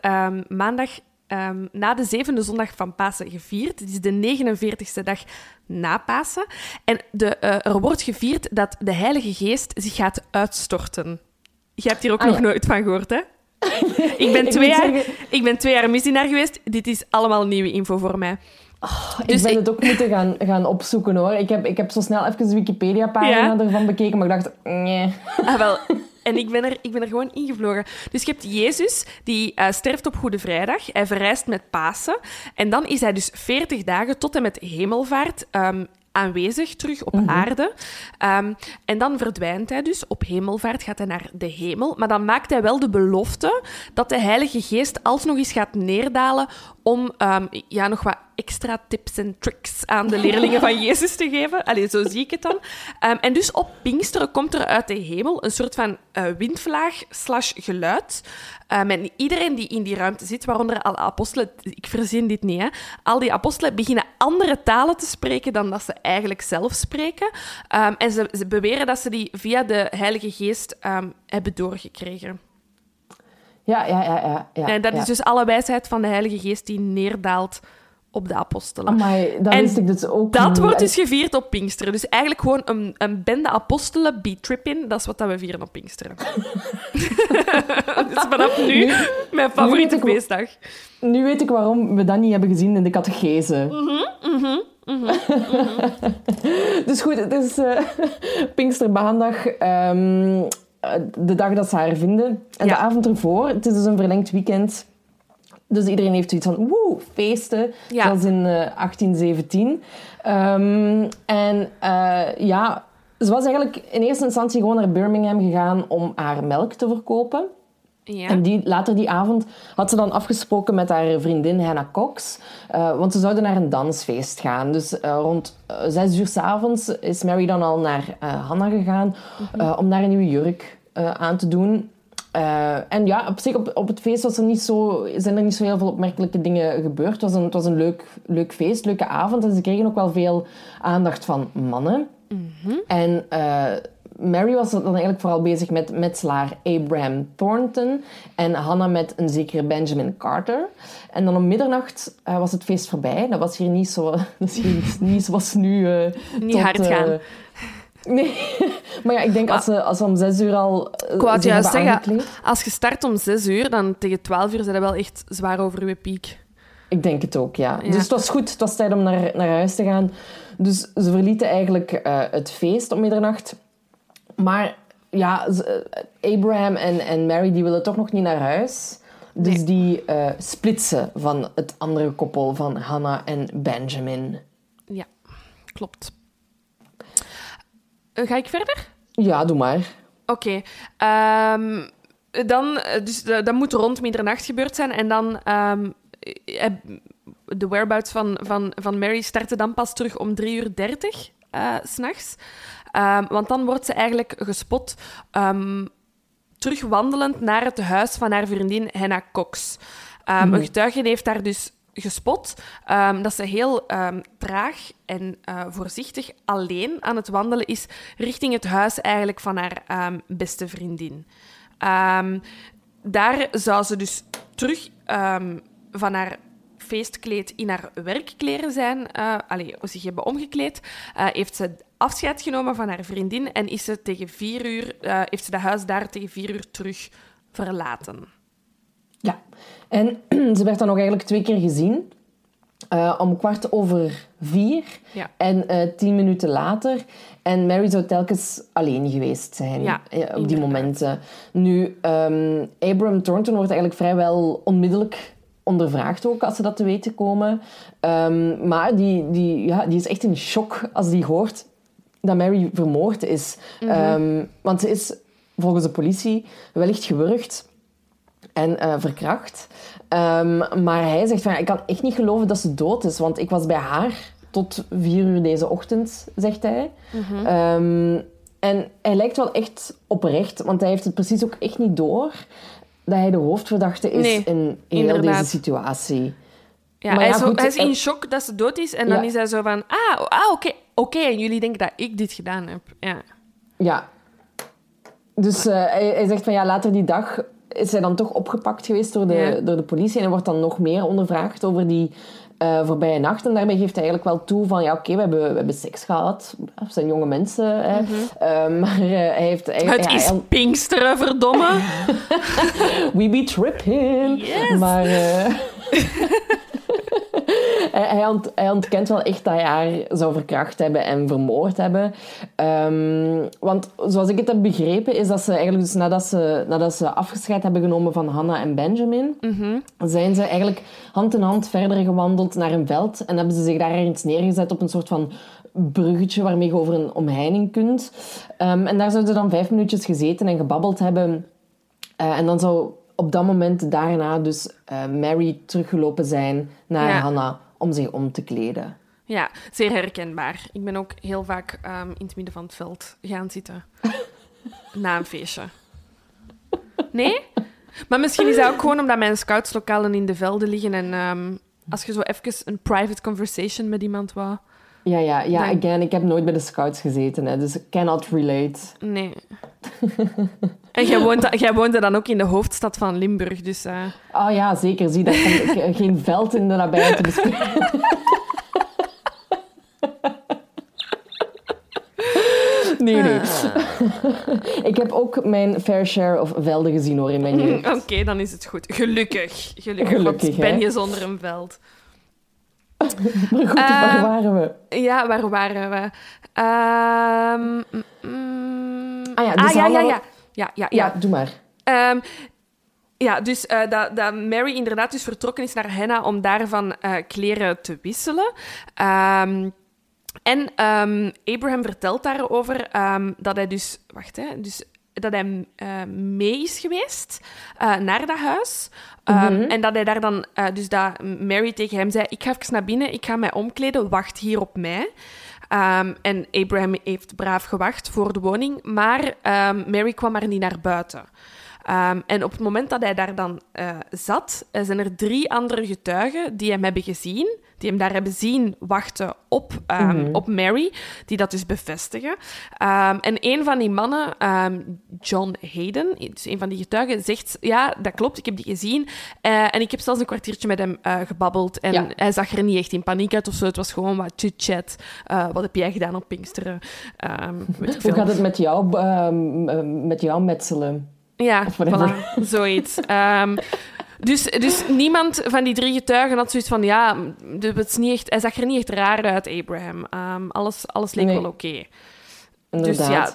maandag... ehm, na de zevende zondag van Pasen gevierd. Het is de 49ste dag na Pasen. En de, eh, er wordt gevierd dat de Heilige Geest zich gaat uitstorten. Je hebt hier ook Ah, nog ja. nooit van gehoord, hè? Ik ben, Ik twee moet jaar, zeggen- ik ben twee jaar misdienaar geweest. Dit is allemaal nieuwe info voor mij. Dus ik ben ik- het ook moeten gaan, gaan opzoeken hoor. Ik heb, ik heb zo snel even de Wikipedia-pagina Ja? ervan bekeken, maar ik dacht, nee. Ah, wel. En ik ben, er, ik ben er gewoon ingevlogen. Dus je hebt Jezus, die eh, sterft op Goede Vrijdag. Hij verrijst met Pasen. En dan is hij dus 40 dagen tot en met hemelvaart ehm, aanwezig terug op aarde. Ehm, en dan verdwijnt hij dus. Op hemelvaart gaat hij naar de hemel. Maar dan maakt hij wel de belofte dat de Heilige Geest alsnog eens gaat neerdalen om ehm, ja, nog wat extra tips en tricks aan de leerlingen van Jezus te geven. Allee, zo zie ik het dan. Ehm, en dus op Pinksteren komt er uit de hemel een soort van eh, windvlaag slash geluid. Ehm, en iedereen die in die ruimte zit, waaronder alle apostelen, ik verzin dit niet, hè, al die apostelen beginnen andere talen te spreken dan dat ze eigenlijk zelf spreken. Ehm, en ze, ze beweren dat ze die via de Heilige Geest hebben doorgekregen. Ja, ja, ja. ja, ja en dat ja. is dus alle wijsheid van de Heilige Geest die neerdaalt op de apostelen. Amai, dat En wist ik dus ook Dat niet. wordt dus gevierd op Pinksteren. Dus eigenlijk gewoon een, een bende apostelen beat-tripping. Dat is wat dat we vieren op Pinksteren. dus vanaf nu Nu- mijn favoriete wel- feestdag. Nu weet ik waarom we dat niet hebben gezien in de catechese. Mhm, dus goed, het is eh Pinkstermaandag, ehm, eh, de dag dat ze haar vinden. En Ja. de avond ervoor, het is dus een verlengd weekend. Dus iedereen heeft zoiets van, woe, feesten. Ja. Zoals in eh 1817. Ehm, en eh, ja, ze was eigenlijk in eerste instantie gewoon naar Birmingham gegaan om haar melk te verkopen. Ja. En die, later die avond had ze dan afgesproken met haar vriendin Hannah Cox. eh, want ze zouden naar een dansfeest gaan. Dus eh, rond eh, zes uur s'avonds is Mary dan al naar eh, Hannah gegaan eh, om daar een nieuwe jurk eh, aan te doen. Eh, en ja, op zich op, op het feest was er niet zo, zijn er niet zo heel veel opmerkelijke dingen gebeurd. Het was een, het was een leuk, leuk feest, leuke avond. En ze kregen ook wel veel aandacht van mannen. En eh, Mary was dan eigenlijk vooral bezig met metselaar Abraham Thornton en Hannah met een zekere Benjamin Carter. En dan om middernacht eh, was het feest voorbij. Dat was hier niet zo, dat is hier niet zoals nu. Niet tot, hard gaan. Nee, maar ja, ik denk als ze, als ze om zes uur al eh, Ik wou juist zeggen, aangekleed. als je start om 6 uur, dan tegen 12 uur zijn je wel echt zwaar over je piek. Ik denk het ook, ja. Ja. Dus het was goed. Het was tijd om naar, naar huis te gaan. Dus ze verlieten eigenlijk eh, het feest om middernacht. Maar ja, eh, Abraham en, en Mary die willen toch nog niet naar huis. Dus Nee. die splitsen van het andere koppel van Hannah en Benjamin. Ja, klopt. Eh, ga ik verder? Ja, doe maar. Oké. ehm, dan, eh, dus de- dat moet rond middernacht gebeurd zijn. En dan... ehm, eh, de whereabouts van, van, van Mary starten dan pas terug om 3 uur 30 eh, s'nachts. Ehm, want dan wordt ze eigenlijk gespot terug wandelend naar het huis van haar vriendin Hannah Cox. Ehm, Een getuige heeft daar dus gespot ehm, dat ze heel ehm, traag en eh, voorzichtig alleen aan het wandelen is richting het huis eigenlijk van haar ehm, beste vriendin. Daar zou ze dus terug van haar feestkleed in haar werkkleren zijn, eh allee, zich hebben omgekleed, eh, heeft ze afscheid genomen van haar vriendin en is ze tegen vier uur, heeft ze dat huis daar tegen vier uur terug verlaten. Ja. En ze werd dan nog eigenlijk twee keer gezien. Eh, om kwart over vier Ja. en eh, tien minuten later. En Mary zou telkens alleen geweest zijn Ja, eh, op die inderdaad. momenten. Nu, ehm, Abraham Thornton wordt eigenlijk vrijwel onmiddellijk ondervraagd ook, als ze dat te weten komen. Ehm, maar die, die, ja, die is echt in shock als die hoort dat Mary vermoord is. Mhm. Ehm, want ze is volgens de politie wellicht gewurgd en eh, verkracht. Ehm, maar hij zegt van, ik kan echt niet geloven dat ze dood is, want ik was bij haar tot vier uur deze ochtend, zegt hij. Mhm. Ehm, en hij lijkt wel echt oprecht, want hij heeft het precies ook echt niet door dat hij de hoofdverdachte is Nee, in, in heel deze situatie. Ja, Maar hij, ja, is, zo- goed, hij is eh, in shock dat ze dood is. En dan is hij zo van... Ah, ah oké. Oké, en jullie denken dat ik dit gedaan heb. Ja. Ja. Dus eh, hij, hij zegt van ja, later die dag is hij dan toch opgepakt geweest door de, Ja. door de politie. En hij wordt dan nog meer ondervraagd over die eh, voorbije nacht. En daarmee geeft hij eigenlijk wel toe van ja, oké, we, hebben, we hebben seks gehad. We zijn jonge mensen. Hè. Eh, maar eh, hij heeft... Hij, Mhm. Het ja, is hij- Pinksteren, verdomme. We be tripping. Yes. Maar hij, hij, ont- hij ontkent wel echt dat hij haar zou verkracht hebben en vermoord hebben. Ehm, want zoals ik het heb begrepen, is dat ze eigenlijk dus nadat ze, nadat ze afgescheid hebben genomen van Hannah en Benjamin, zijn ze eigenlijk hand in hand verder gewandeld naar een veld en hebben ze zich daar ergens neergezet op een soort van bruggetje waarmee je over een omheining kunt. Ehm, en daar zouden ze dan vijf minuutjes gezeten en gebabbeld hebben. Eh, en dan zou op dat moment daarna dus eh, Mary teruggelopen zijn naar Ja. Hannah om zich om te kleden. Ja, zeer herkenbaar. Ik ben ook heel vaak ehm, in het midden van het veld gaan zitten. Na een feestje. Nee? Maar misschien is dat ook gewoon omdat mijn scoutslokalen in de velden liggen en ehm, als je zo even een private conversation met iemand wou... Ja, ja, ja, Dan- again, ik heb nooit bij de scouts gezeten, hè, dus ik cannot relate. Nee. en jij woonde dan ook in de hoofdstad van Limburg, dus... eh, Oh ja, zeker. Zie, komt ge- geen veld in de nabijheid te bespreken. Nee, nee. ik heb ook mijn fair share of velden gezien hoor in mijn jeugd. Oké, dan is het goed. Gelukkig. Gelukkig, ben je zonder een veld. Maar goed, waar Ehm, waren we? Ja, waar waren we? Ehm, mm. Ah ja, dus ja, ja, ja. Ja, ja, Ja, ja. doe maar. Ehm, ja, dus eh, dat, dat Mary inderdaad dus vertrokken is naar Henna om daarvan eh, kleren te wisselen. En Abraham vertelt daarover dat hij dus... Wacht, hè. Dus dat hij eh, mee is geweest naar dat huis. Ehm, En dat hij daar dan... eh, dus dat Mary tegen hem zei... Ik ga even naar binnen, ik ga mij omkleden, wacht hier op mij. Ehm, en Abraham heeft braaf gewacht voor de woning, maar ehm, Mary kwam maar niet naar buiten. Ehm, en op het moment dat hij daar dan eh, zat, eh, zijn er drie andere getuigen die hem hebben gezien, die hem daar hebben zien wachten op, ehm, op Mary, die dat dus bevestigen. Ehm, en een van die mannen, John Hayden, dus een van die getuigen, zegt, ja, dat klopt, ik heb die gezien. Eh, en ik heb zelfs een kwartiertje met hem gebabbeld. En Ja. hij zag er niet echt in paniek uit of zo. Het was gewoon wat chit-chat. Wat heb jij gedaan op Pinksteren? Hoe gaat het met jou, met jou metselen? Ja, voilà, zoiets. Ehm, dus, dus niemand van die drie getuigen had zoiets van... Ja, het is niet echt, hij zag er niet echt raar uit, Abraham. Ehm, alles, alles leek Nee. wel oké. Inderdaad. Dus ja,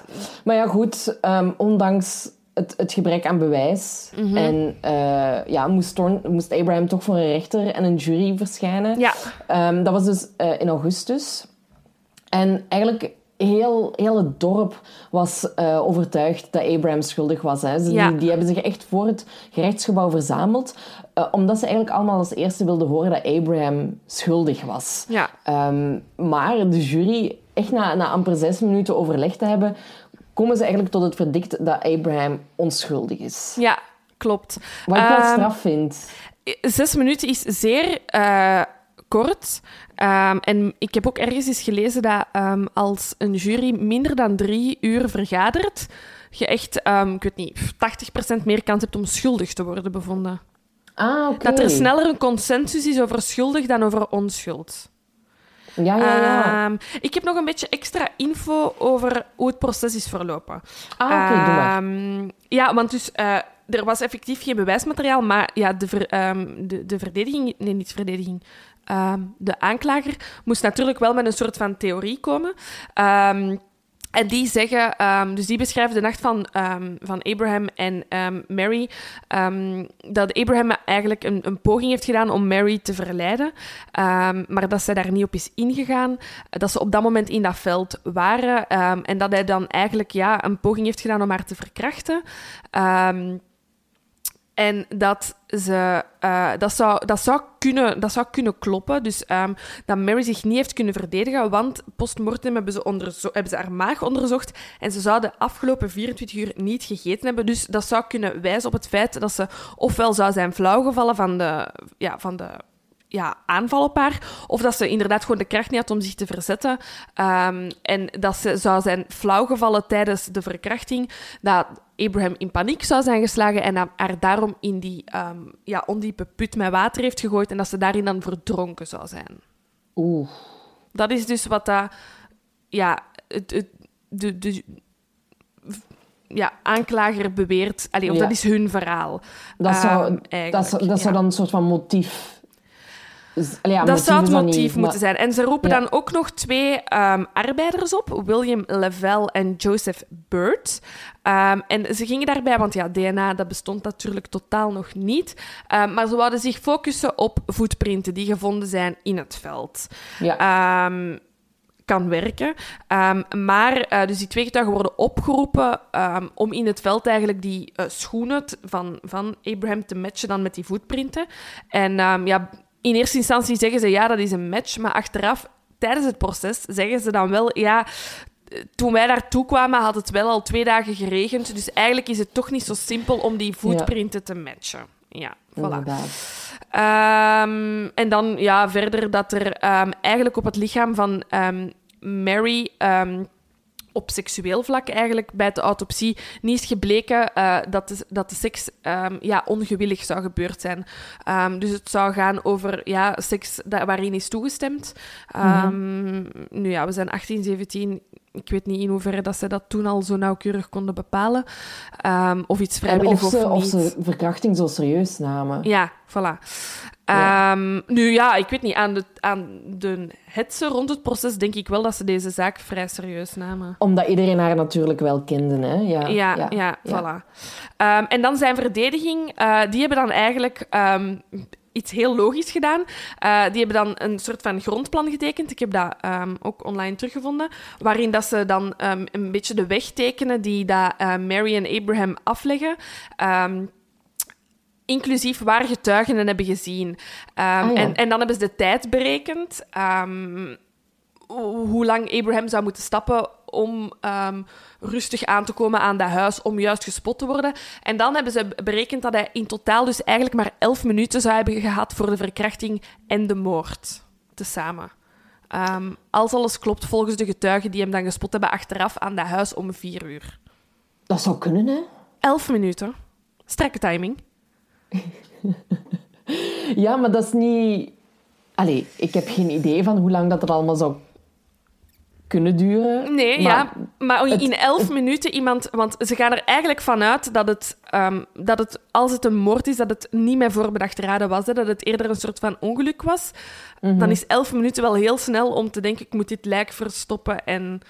Maar ja, goed, ehm, ondanks het, het gebrek aan bewijs Mhm. en eh, ja, moest, Thorn- moest Abraham toch voor een rechter en een jury verschijnen. ja, dat was dus eh, in augustus. En eigenlijk heel, heel het dorp was eh, overtuigd dat Abraham schuldig was. Hè. Ze, Ja. die, die hebben zich echt voor het gerechtsgebouw verzameld, eh, omdat ze eigenlijk allemaal als eerste wilden horen dat Abraham schuldig was. ja. Ehm, maar de jury, echt na, na amper zes minuten overleg te hebben, komen ze eigenlijk tot het verdict dat Abraham onschuldig is. ja, klopt. Wat ik wel Ehm, straf vind. Zes minuten is zeer eh, kort. Ehm, en ik heb ook ergens eens gelezen dat ehm, als een jury minder dan drie uur vergadert, je echt, ehm, ik weet niet, 80% meer kans hebt om schuldig te worden bevonden. Ah, oké. Dat er sneller een consensus is over schuldig dan over onschuld. Ja, ja, ja. Ik heb nog een beetje extra info over hoe het proces is verlopen. ah, oké, doe maar. Ja, want dus eh, er was effectief geen bewijsmateriaal, maar ja, de, ver- de, de verdediging, nee, niet verdediging, ehm, de aanklager moest natuurlijk wel met een soort van theorie komen. Ehm, en die zeggen, ehm, dus die beschrijven de nacht van, van Abraham en Mary, dat Abraham eigenlijk een, een poging heeft gedaan om Mary te verleiden, maar dat zij daar niet op is ingegaan, dat ze op dat moment in dat veld waren en dat hij dan eigenlijk ja, een poging heeft gedaan om haar te verkrachten. Ehm, En dat, ze, uh, dat, zou, dat, zou kunnen, dat zou kunnen kloppen. Dus um, dat Mary zich niet heeft kunnen verdedigen, want postmortem hebben ze, hebben ze haar maag onderzocht en ze zou de afgelopen 24 uur niet gegeten hebben. Dus dat zou kunnen wijzen op het feit dat ze ofwel zou zijn flauwgevallen van de, ja, van de ja, aanval op haar. Of dat ze inderdaad gewoon de kracht niet had om zich te verzetten. Um, en dat ze zou zijn flauwgevallen tijdens de verkrachting. Dat Abraham in paniek zou zijn geslagen en haar daarom in die um, ja, ondiepe put met water heeft gegooid. En dat ze daarin dan verdronken zou zijn. Oeh. Dat is dus wat dat... Ja, het, het, de, de, ja, aanklager beweert... Allee, of Ja. dat is hun verhaal. Dat zou, Ehm, dat, zou, dat zou dan een soort van motief... ja, dat zou het motief niet, moeten maar- zijn. En ze roepen Ja. dan ook nog twee ehm, arbeiders op, William Lavelle en Joseph Bird. Ehm, en ze gingen daarbij, want ja, DNA dat bestond natuurlijk totaal nog niet. Ehm, maar ze wouden zich focussen op voetprinten die gevonden zijn in het veld. Ja. Kan werken. Maar eh, dus die twee getuigen worden opgeroepen om in het veld eigenlijk die eh, schoenen van, van Abraham te matchen dan met die voetprinten. En ja, in eerste instantie zeggen ze ja, dat is een match, maar achteraf, tijdens het proces, zeggen ze dan wel ja. Toen wij daartoe kwamen, had het wel al twee dagen geregend. Dus eigenlijk is het toch niet zo simpel om die voetprinten te matchen. Ja, voilà. Ehm, en dan ja, verder dat er ehm, eigenlijk op het lichaam van ehm, Mary op seksueel vlak eigenlijk bij de autopsie niet is gebleken eh, dat, de, dat de seks ehm, ja, ongewillig zou gebeurd zijn. Ehm, dus het zou gaan over ja, seks waarin is toegestemd. Ehm, Nu ja, we zijn 18, 17. Ik weet niet in hoeverre dat ze dat toen al zo nauwkeurig konden bepalen. Of iets En vrijwillig of ze, of of niet. ze verkrachting zo serieus namen. Ja, voilà. Ja. Ehm, nu ja, ik weet niet, aan de, aan de hetze rond het proces denk ik wel dat ze deze zaak vrij serieus namen. Omdat iedereen haar natuurlijk wel kende, hè? Ja, Ja, ja, voilà. Ehm, en dan zijn verdediging, eh, die hebben dan eigenlijk ehm, iets heel logisch gedaan. Eh, die hebben dan een soort van grondplan getekend. Ik heb dat ook online teruggevonden. Waarin dat ze dan een beetje de weg tekenen die dat, eh, Mary en Abraham afleggen. Inclusief waar getuigen hebben gezien. Ehm, Ah, ja. en, en dan hebben ze de tijd berekend. ehm, hoe lang Abraham zou moeten stappen om ehm, rustig aan te komen aan dat huis, om juist gespot te worden. En dan hebben ze berekend dat hij in totaal dus eigenlijk maar elf minuten zou hebben gehad voor de verkrachting en de moord. Tezamen. Als alles klopt volgens de getuigen die hem dan gespot hebben achteraf aan dat huis om vier uur. Dat zou kunnen, hè? Elf minuten. Strakke timing. Ja, maar dat is niet... Allee, ik heb geen idee van hoe lang dat er allemaal zou kunnen duren. Nee, Maar ja. Maar het- in elf minuten iemand... Want ze gaan er eigenlijk vanuit dat het, ehm, dat het, als het een moord is, dat het niet met voorbedacht raden was. Hè, dat het eerder een soort van ongeluk was. Mhm. Dan is elf minuten wel heel snel om te denken, ik moet dit lijk verstoppen en...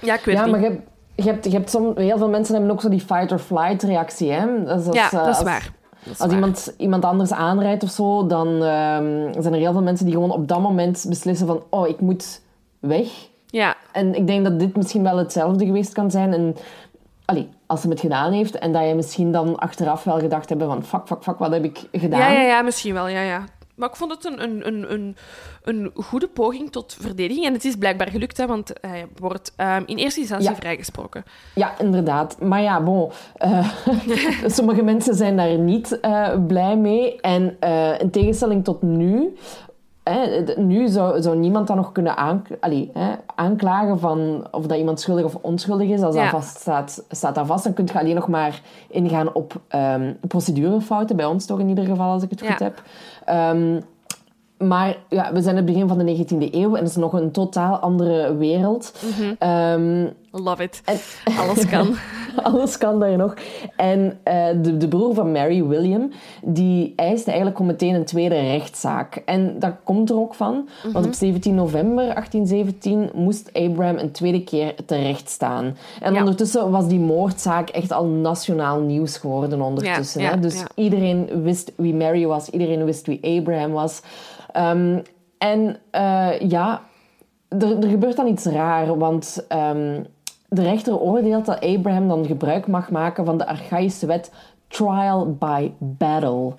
Ja, ik weet Ja, niet. maar je je hebt, je hebt som, heel veel mensen hebben ook zo die fight-or-flight reactie, hè? Dat is als, ja, eh, dat is als- waar. Als waar. iemand, iemand anders aanrijdt of zo, dan ehm, zijn er heel veel mensen die gewoon op dat moment beslissen van oh, ik moet weg. Ja, En ik denk dat dit misschien wel hetzelfde geweest kan zijn. En, allee, als ze het gedaan heeft en dat je misschien dan achteraf wel gedacht hebben van fuck, fuck, fuck, wat heb ik gedaan? ja, ja, ja, misschien wel, ja, ja. Maar ik vond het een, een, een, een, een goede poging tot verdediging. En het is blijkbaar gelukt, hè, want hij wordt ehm, in eerste instantie Ja. vrijgesproken. Ja, inderdaad. Maar ja, bon. eh, sommige mensen zijn daar niet eh, blij mee. En eh, in tegenstelling tot nu... Nu zou, zou niemand dan nog kunnen aank allee, aanklagen van of dat iemand schuldig of onschuldig is. Als Ja. dat vast staat, staat dat vast. Dan kun je alleen nog maar ingaan op ehm, procedurefouten. Bij ons toch in ieder geval, als ik het Ja. goed heb. Ehm, maar ja, we zijn in het begin van de 19e eeuw en het is nog een totaal andere wereld. Ehm, Love it. en, Alles kan. alles kan daar nog. En eh, de, de broer van Mary, William, die eiste eigenlijk om meteen een tweede rechtszaak. En dat komt er ook van, want op 17 november 1817 moest Abraham een tweede keer terecht staan. En Ja. ondertussen was die moordzaak echt al nationaal nieuws geworden ondertussen. Ja, ja, hè? Dus iedereen wist wie Mary was, iedereen wist wie Abraham was. Ehm, en eh, ja, er, er gebeurt dan iets raar, want ehm, de rechter oordeelt dat Abraham dan gebruik mag maken van de archaïsche wet trial by battle.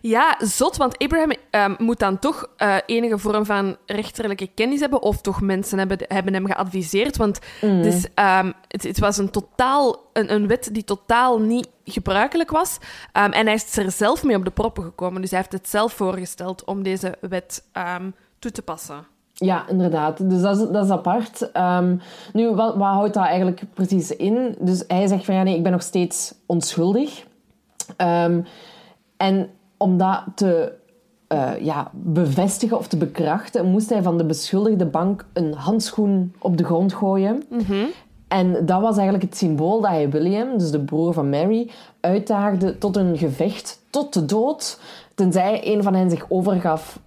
Ja, zot, want Abraham ehm, moet dan toch eh, enige vorm van rechterlijke kennis hebben, of toch mensen hebben, hebben hem geadviseerd. Want dus, ehm, het, het was een, totaal, een, een wet die totaal niet gebruikelijk was. Ehm, en hij is er zelf mee op de proppen gekomen. Dus hij heeft het zelf voorgesteld om deze wet toe te passen. Ja, inderdaad. Dus dat is, dat is apart. Ehm, nu, wat, wat houdt dat eigenlijk precies in? Dus hij zegt van ja, nee, ik ben nog steeds onschuldig. Ehm, en om dat te eh, ja, bevestigen of te bekrachten, moest hij van de beschuldigde bank een handschoen op de grond gooien. En dat was eigenlijk het symbool dat hij William, dus de broer van Mary, uitdaagde tot een gevecht tot de dood, tenzij een van hen zich overgaf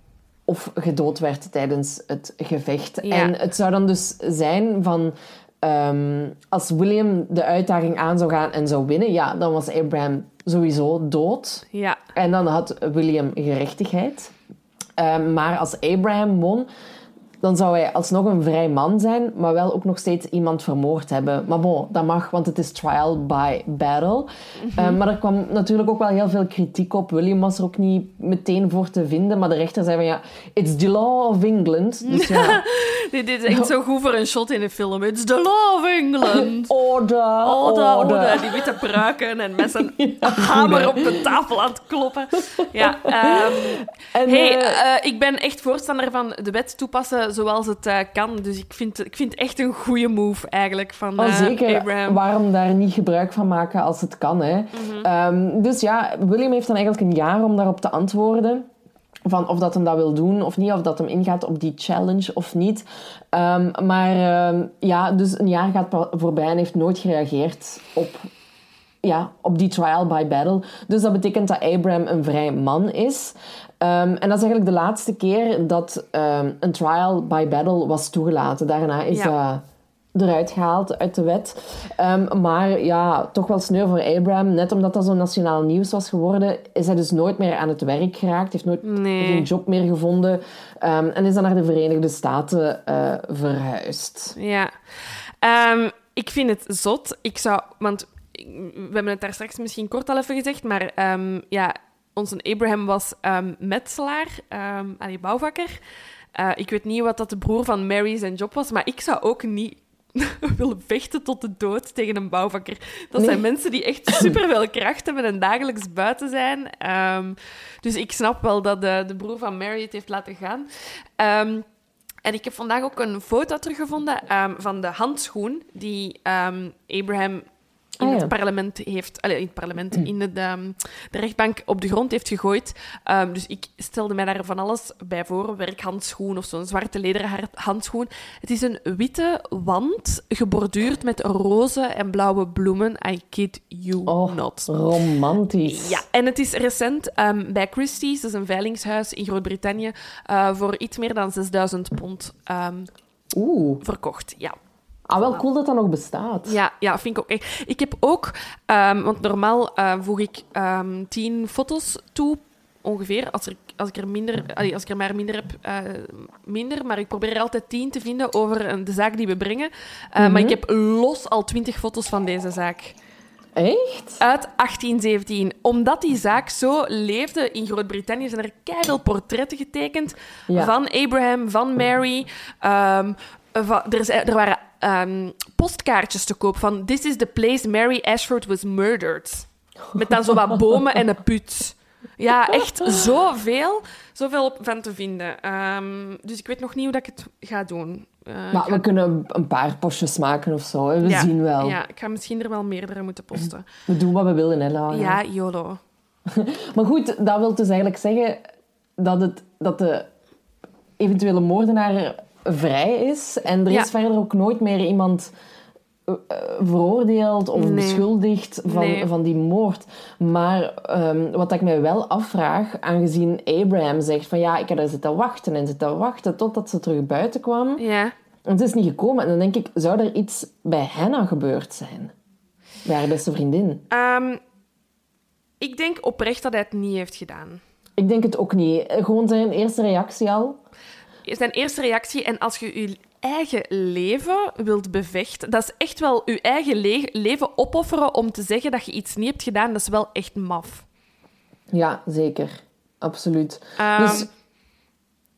of gedood werd tijdens het gevecht. Ja. En het zou dan dus zijn van... ehm, als William de uitdaging aan zou gaan en zou winnen, ja, dan was Abraham sowieso dood. Ja, En dan had William gerechtigheid. Ehm, maar als Abraham won, dan zou hij alsnog een vrij man zijn, maar wel ook nog steeds iemand vermoord hebben. Maar bon, dat mag, want het is trial by battle. Ehm, maar er kwam natuurlijk ook wel heel veel kritiek op. William was er ook niet meteen voor te vinden, maar de rechter zei van ja, it's the law of England. Dus ja, dit, is echt zo goed voor een shot in een film. It's the law of England. order, de order. oude, die witte pruiken en met zijn hamer op de tafel aan het kloppen. Ja, ehm, En, hey, eh, eh, ik ben echt voorstander van de wet toepassen zoals het eh, kan. Dus ik vind, ik vind het echt een goede move eigenlijk van Oh, eh, zeker. Abraham. Waarom daar niet gebruik van maken als het kan, hè? Mhm. Ehm, dus ja, William heeft dan eigenlijk een jaar om daarop te antwoorden. Van of dat hem dat wil doen of niet, of dat hem ingaat op die challenge of niet. Ehm, maar ehm, ja, dus een jaar gaat voorbij en heeft nooit gereageerd op, ja, op die trial by battle. Dus dat betekent dat Abraham een vrij man is. Ehm, en dat is eigenlijk de laatste keer dat ehm, een trial by battle was toegelaten. Daarna is Ja. dat eruit gehaald uit de wet. Ehm, maar ja, toch wel sneu voor Abraham. Net omdat dat zo nationaal nieuws was geworden, is hij dus nooit meer aan het werk geraakt. Heeft nooit Nee. geen job meer gevonden. En is dan naar de Verenigde Staten eh, verhuisd. Ja. Ik vind het zot. Ik zou... Want we hebben het daar straks misschien kort al even gezegd, maar ja, onze Abraham was ehm metselaar, ehm allee, bouwvakker. Eh, ik weet niet wat dat de broer van Mary zijn job was, maar ik zou ook niet willen vechten tot de dood tegen een bouwvakker. Dat zijn mensen die echt superveel kracht hebben en dagelijks buiten zijn. Ehm, dus ik snap wel dat de, de broer van Mary het heeft laten gaan. En ik heb vandaag ook een foto teruggevonden van de handschoen die Abraham in Ah, ja. het parlement heeft, allee, in het parlement, in de, de, de rechtbank op de grond heeft gegooid. Ehm, dus ik stelde mij daar van alles bij voor, werkhandschoen of zo'n zwarte lederen handschoen. Het is een witte wand, geborduurd met roze en blauwe bloemen. I kid you Oh, not. romantisch. Ja, en het is recent ehm, bij Christie's, dat is een veilingshuis in Groot-Brittannië, eh, voor iets meer dan 6000 pond ehm, Oeh. verkocht. Ja. Ah, wel cool dat dat nog bestaat. Ja, ja, vind ik ook echt. Ik heb ook, ehm, want normaal eh, voeg ik ehm, tien foto's toe, ongeveer. Als, er, als, ik er minder, allee, als ik er maar minder heb, eh, minder. Maar ik probeer er altijd tien te vinden over de zaak die we brengen. Eh, Maar ik heb los al twintig foto's van deze zaak. Echt? Uit 1817. Omdat die zaak zo leefde in Groot-Brittannië, zijn er keihard portretten getekend Ja. van Abraham, van Mary. Ehm, er, zijn- er waren ehm, postkaartjes te koop van This is the place Mary Ashford was murdered. Met dan zo wat bomen en een put. Ja, echt zoveel. Zoveel van te vinden. Ehm, dus ik weet nog niet hoe dat ik het ga doen. Eh, Maar ga- we kunnen een paar postjes maken of zo. hè. We ja, zien wel. Ja, ik ga misschien er wel meerdere moeten posten. We doen wat we willen, hè, Laura. Ja, YOLO. Maar goed, dat wil dus eigenlijk zeggen dat, het, dat de eventuele moordenaar vrij is. En er Ja. is verder ook nooit meer iemand eh, veroordeeld of Nee. beschuldigd van, Nee. van die moord. Maar ehm, wat ik mij wel afvraag, aangezien Abraham zegt van ja, ik heb daar zitten wachten en zitten wachten totdat ze terug buiten kwam. Ja. Het is niet gekomen. En dan denk ik, zou er iets bij Hannah gebeurd zijn? Bij haar beste vriendin. Ehm, ik denk oprecht dat hij het niet heeft gedaan. Ik denk het ook niet. Gewoon zijn eerste reactie al. Zijn eerste reactie, en als je je eigen leven wilt bevechten, dat is echt wel je eigen le- leven opofferen om te zeggen dat je iets niet hebt gedaan, dat is wel echt maf. Ja, zeker. Absoluut. Ehm, dus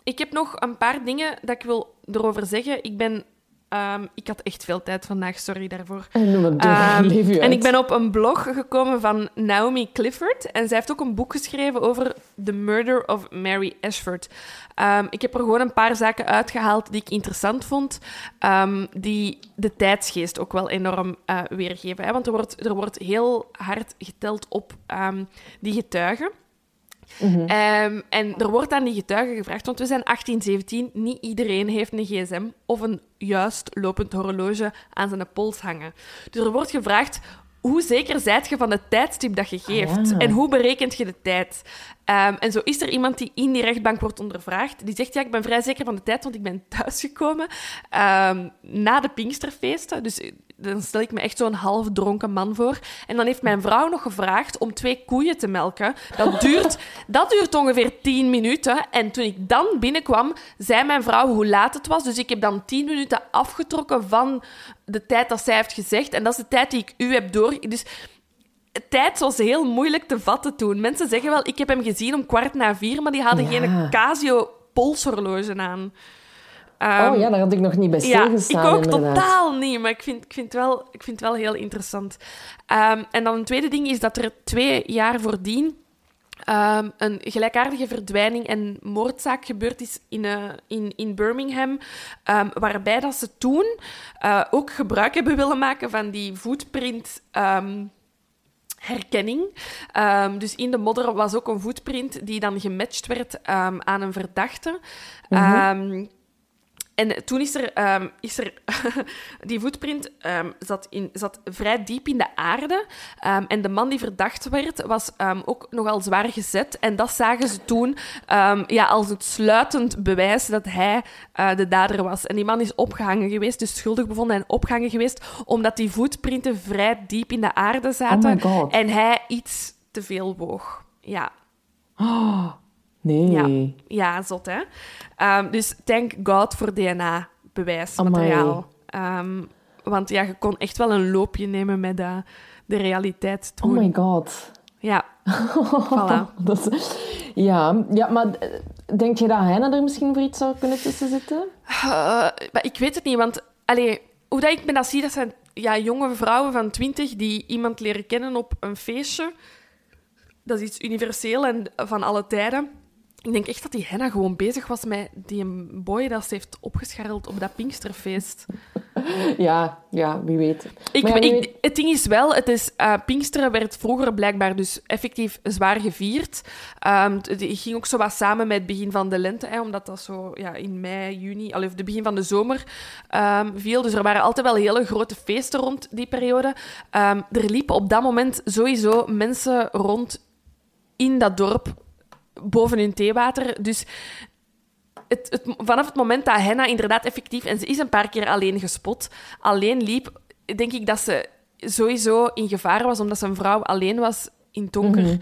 Ik heb nog een paar dingen dat ik wil erover zeggen. Ik ben... ehm, ik had echt veel tijd vandaag, sorry daarvoor. Ehm, en uit. ik ben op een blog gekomen van Naomi Clifford. En zij heeft ook een boek geschreven over The Murder of Mary Ashford. Ehm, ik heb er gewoon een paar zaken uitgehaald die ik interessant vond. ehm, die de tijdsgeest ook wel enorm eh, weergeven. Hè? Want er wordt, er wordt heel hard geteld op ehm, die getuigen. Mhm. Ehm, en er wordt aan die getuigen gevraagd, want we zijn 1817, niet iedereen heeft een gsm of een juist lopend horloge aan zijn pols hangen. Dus er wordt gevraagd, hoe zeker zijt je van het tijdstip dat je geeft? ja. En hoe berekent je de tijd? Ehm, en zo is er iemand die in die rechtbank wordt ondervraagd, die zegt, ja, ik ben vrij zeker van de tijd, want ik ben thuisgekomen ehm, na de Pinksterfeesten. Dus eh, dan stel ik me echt zo'n half dronken man voor. En dan heeft mijn vrouw nog gevraagd om twee koeien te melken. Dat duurt, dat duurt ongeveer tien minuten. En toen ik dan binnenkwam, zei mijn vrouw hoe laat het was. Dus ik heb dan tien minuten afgetrokken van de tijd dat zij heeft gezegd. En dat is de tijd die ik u heb door... Dus tijd was heel moeilijk te vatten toen. Mensen zeggen wel, ik heb hem gezien om kwart na vier, maar die hadden Ja. geen Casio-polshorloge aan. Ehm, oh ja, daar had ik nog niet bij ja, stilgestaan, ik ook inderdaad. totaal niet, maar ik vind, ik vind, het, wel, ik vind het wel heel interessant. Ehm, en dan een tweede ding is dat er twee jaar voordien ehm, een gelijkaardige verdwijning en moordzaak gebeurd is in, eh, in, in Birmingham, ehm, waarbij dat ze toen eh, ook gebruik hebben willen maken van die footprint... herkenning. Ehm, dus in de modder was ook een footprint die dan gematcht werd ehm, aan een verdachte. Ehm, en toen is er, ehm, is er die footprint ehm, zat, in, zat vrij diep in de aarde. Ehm, en de man die verdacht werd, was ook nogal zwaar gezet. En dat zagen ze toen ja, als het sluitend bewijs dat hij eh, de dader was. En die man is opgehangen geweest, dus schuldig bevonden en opgehangen geweest, omdat die voetprinten vrij diep in de aarde zaten. God. En hij iets te veel woog. Ja, Nee. ja, ja zot hè. Ehm, dus thank God voor DNA-bewijsmateriaal. Ehm, want ja, je kon echt wel een loopje nemen met eh, de realiteit Oh toen. my god. Ja, voilà. Dat is- ja, ja, maar eh, denk je dat Heina er misschien voor iets zou kunnen tussen zitten? Eh, maar ik weet het niet, want allee, hoe dat ik me dat zie, dat zijn ja, jonge vrouwen van twintig die iemand leren kennen op een feestje. Dat is iets universeel en van alle tijden. Ik denk echt dat die Henna gewoon bezig was met die boy dat ze heeft opgescharreld op dat Pinksterfeest. Ja, ja, wie weet. Ik, Maar ja, wie ik- weet- het ding is wel, het is, eh, Pinksteren werd vroeger blijkbaar dus effectief zwaar gevierd. Ehm, het ging ook zo wat samen met het begin van de lente, hè, omdat dat zo ja, in mei, juni, al of het begin van de zomer ehm, viel. Dus er waren altijd wel hele grote feesten rond die periode. Ehm, er liepen op dat moment sowieso mensen rond in dat dorp boven hun theewater. Dus het, het, vanaf het moment dat Henna inderdaad effectief, en ze is een paar keer alleen gespot, alleen liep, denk ik dat ze sowieso in gevaar was, omdat ze een vrouw alleen was in donker. Mhm.